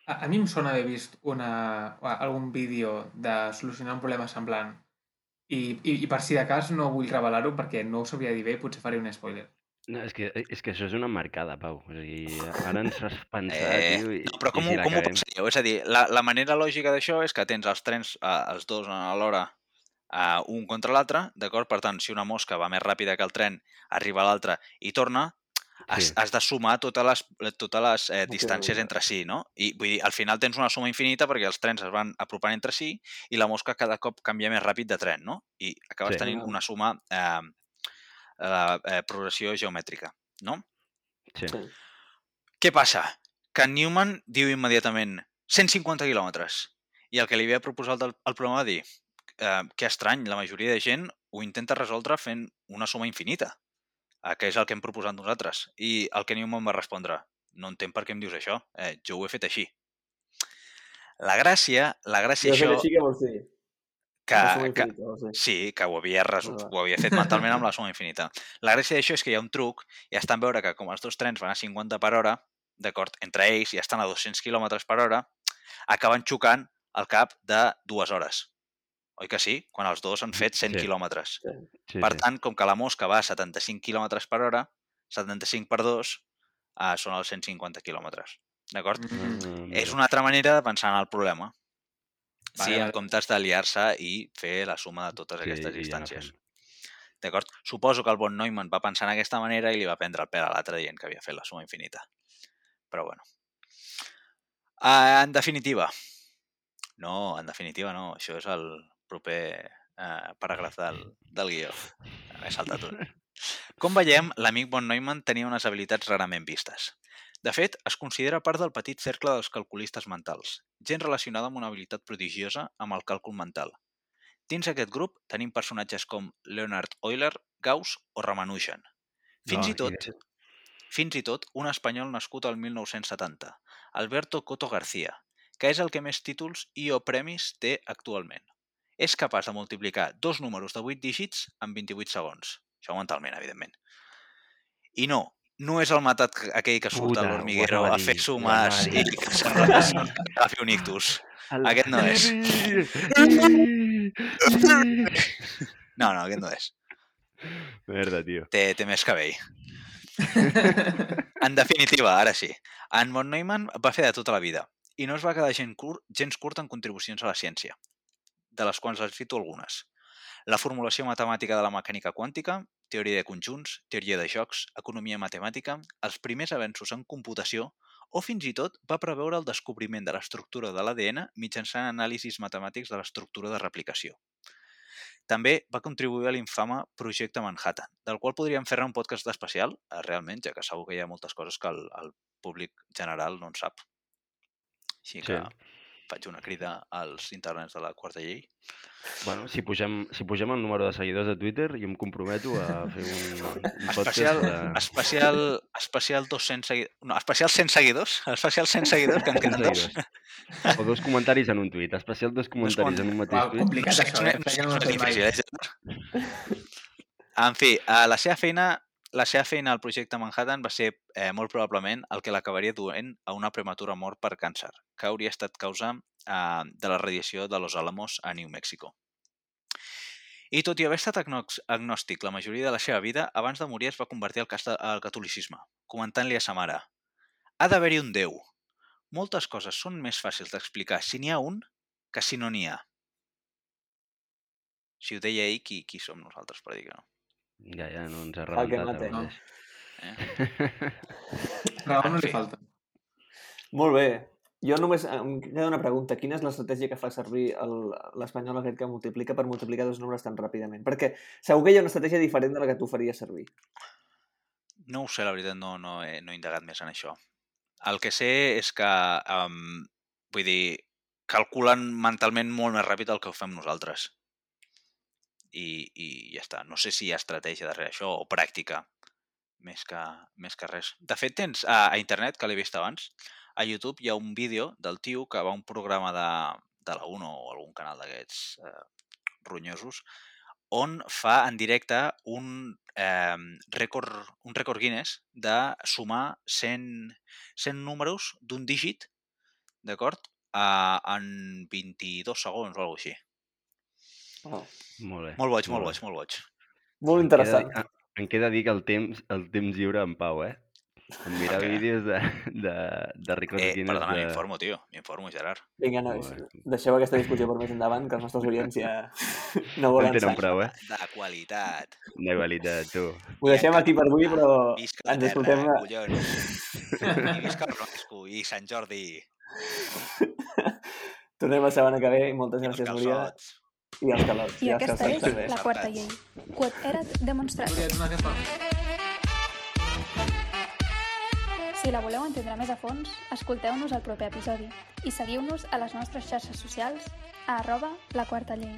Speaker 5: A, a mi em sona haver vist una, algun vídeo de solucionar un problema semblant i, i, i per si de cas no vull revelar-ho perquè no ho sabria dir bé i potser faré un spoiler.
Speaker 6: No, és que, és que això és una marcada, Pau. O sigui, ara ens fas pensar,
Speaker 4: Eh,
Speaker 6: tio, i,
Speaker 4: no, però com,
Speaker 6: i si la
Speaker 4: com ho pensaríeu? És a dir, la, la manera lògica d'això és que tens els trens, eh, els dos alhora, eh, un contra l'altre, d'acord? Per tant, si una mosca va més ràpida que el tren, arriba a l'altre i torna, has,
Speaker 6: Sí.
Speaker 4: has de sumar totes les, totes les eh, distàncies
Speaker 3: ok.
Speaker 4: entre si, no? I vull dir, al final tens una suma infinita perquè els trens es van apropant entre si i la mosca cada cop canvia més ràpid de tren, no? I acabes
Speaker 6: Sí.
Speaker 4: tenint una suma eh, eh, eh, progressió geomètrica, no?
Speaker 6: Sí.
Speaker 3: Sí.
Speaker 4: Què passa? Que Newman diu immediatament 150 quilòmetres. I el que li havia proposat el, el programa va dir eh, que estrany, la majoria de gent ho intenta resoldre fent una suma infinita, que és el que hem proposat nosaltres. I el que Newman va respondre, no entenc per què em dius això, eh, jo ho he fet així. La gràcia, la gràcia
Speaker 3: Jo
Speaker 4: això,
Speaker 3: així que vols dir.
Speaker 4: que, que. Sí, que ho havia,
Speaker 3: va.
Speaker 4: ho havia fet mentalment amb la suma infinita. La gràcia d'això és que hi ha un truc i està en veure que com els dos trens van a 50 per hora, d'acord, entre ells i estan a 200 km per hora, acaben xocant al cap de dues hores. Oi que sí? Quan els dos han fet 100
Speaker 6: Sí.
Speaker 4: quilòmetres.
Speaker 6: Sí,
Speaker 4: Per
Speaker 6: sí.
Speaker 4: tant, com que la mosca va a 75 km per hora, 75 per 2 eh, són els 150 quilòmetres. D'acord?
Speaker 5: Mm.
Speaker 6: Mm,
Speaker 4: És una altra manera de pensar en el problema.
Speaker 5: Vale,
Speaker 4: sí, en comptes de liar-se i fer la suma de totes
Speaker 6: Sí,
Speaker 4: aquestes distàncies. D'acord? Suposo que el bon Neumann va pensar en aquesta manera i li va prendre el pèl a l'altre dient que havia fet la suma infinita. Però bueno. Uh, en definitiva. No, en definitiva no. Això és el proper uh, paràgraf del, del guió. M'he saltat un. Com veiem, l'amic von Neumann tenia unes habilitats rarament vistes. De fet, es considera part del petit cercle dels calculistes mentals, gent relacionada amb una habilitat prodigiosa amb el càlcul mental. Dins aquest grup tenim personatges com Leonard Euler, Gauss o Ramanujan. Fins
Speaker 6: No,
Speaker 4: i tot,
Speaker 6: i
Speaker 4: fins i tot un espanyol nascut al 1970, Alberto Coto García, que és el que més títols i o premis té actualment. És capaç de multiplicar dos números de 8 dígits en 28 segons. Això mentalment, evidentment. I no, no és el matat aquell que surt
Speaker 6: Puta,
Speaker 4: a l'hormiguero
Speaker 6: ho
Speaker 4: a fer sumes i que sembla que agafi un ictus. Aquest no és. No, no, aquest no és.
Speaker 6: Merda, tio.
Speaker 4: Té, té més cabell. En definitiva, ara sí, en von Neumann va fer de tota la vida i no es va quedar gens curt, gens curt en contribucions a la ciència, de les quals els cito algunes. La formulació matemàtica de la mecànica quàntica, teoria de conjunts, teoria de jocs, economia matemàtica, els primers avenços en computació o fins i tot va preveure el descobriment de l'estructura de l'ADN mitjançant anàlisis matemàtics de l'estructura de replicació. També va contribuir a l'infame Projecte Manhattan, del qual podríem fer un podcast especial, eh, realment, ja que segur que hi ha moltes coses que el, el públic general no en sap. Així que
Speaker 6: Sí.
Speaker 4: Faig una crida als internets de la quarta llei.
Speaker 6: Bueno, si pugem, si pugem el número de seguidors de Twitter, jo em comprometo a fer un, un
Speaker 4: Especial,
Speaker 6: de...
Speaker 4: especial, especial 200 seguidors, no, especial 100 seguidors, especial 100 seguidors, que en queden dos.
Speaker 6: O dos comentaris en un tuit. Especial dos comentaris en un mateix tuit.
Speaker 5: complicat
Speaker 4: No sé,
Speaker 5: això,
Speaker 4: no
Speaker 5: eh?
Speaker 4: sé,
Speaker 5: Crec que no
Speaker 4: no
Speaker 5: ho
Speaker 4: és
Speaker 5: he fet mai.
Speaker 4: difícil, eh, Gerard? En fi, eh, la seva feina la seva feina al projecte Manhattan va ser eh, molt probablement el que l'acabaria duent a una prematura mort per càncer, que hauria estat causa eh, de la radiació de Los Alamos a New Mexico. I tot i haver estat agnòstic la majoria de la seva vida, abans de morir es va convertir al, al catolicisme, comentant-li a sa mare «Ha d'haver-hi un Déu. Moltes coses són més fàcils d'explicar si n'hi ha un que si no n'hi ha». Si ho deia ell, qui, qui som nosaltres per dir que no?
Speaker 6: Ja, ja, no ens ha
Speaker 3: Fa el que
Speaker 6: rebentat. mateix.
Speaker 4: Eh?
Speaker 5: Raó no li falta.
Speaker 3: Molt bé. Jo només em queda una pregunta. Quina és l'estratègia que fa servir l'espanyol aquest que multiplica per multiplicar dos números tan ràpidament? Perquè segur que hi ha una estratègia diferent de la que tu faries servir.
Speaker 4: No ho sé, la veritat, no, no, he, no he indagat més en això. El que sé és que, um, vull dir, calculen mentalment molt més ràpid el que ho fem nosaltres. I, i ja està. No sé si hi ha estratègia darrere això o pràctica, més que, més que res. De fet, tens a, a internet, que l'he vist abans, a YouTube hi ha un vídeo del tio que va a un programa de, de la 1 o algun canal d'aquests eh, ronyosos, on fa en directe un, eh, rècord, un rècord Guinness de sumar 100, 100 números d'un dígit, d'acord? Uh, en 22 segons o alguna així.
Speaker 3: Oh.
Speaker 6: Molt bé.
Speaker 4: Molt boig, molt
Speaker 6: bé.
Speaker 4: boig, molt boig.
Speaker 3: Molt
Speaker 6: Em queda,
Speaker 3: interessant.
Speaker 6: em queda dir que el temps, el temps lliure en pau, eh? En mirar
Speaker 4: què?
Speaker 6: vídeos de, de, de records
Speaker 4: Eh,
Speaker 6: Guinness
Speaker 4: perdona,
Speaker 6: de...
Speaker 4: m'informo, tio. M'informo, Gerard.
Speaker 3: Vinga, nois,
Speaker 6: Molt
Speaker 3: deixeu aquesta discussió per més endavant, que els nostres oients ja no
Speaker 6: No
Speaker 3: volen
Speaker 6: en tenen
Speaker 3: sang.
Speaker 6: prou, eh?
Speaker 4: De qualitat.
Speaker 6: De qualitat, tu.
Speaker 3: Ho deixem aquí per avui, però
Speaker 4: Visca la
Speaker 3: ens
Speaker 4: terra,
Speaker 3: escoltem... la-
Speaker 4: collons. I visca el Ronesco i Sant Jordi.
Speaker 3: Tornem la setmana que ve i moltes
Speaker 4: I
Speaker 3: gràcies, Núria. I els.
Speaker 2: I
Speaker 3: els
Speaker 2: aquesta és la quarta llei. Quod erat demonstrat.
Speaker 5: Núria, una capa.
Speaker 2: Si la voleu entendre més a fons, escolteu-nos al proper episodi i seguiu-nos a les nostres xarxes socials a arroba la quarta llei.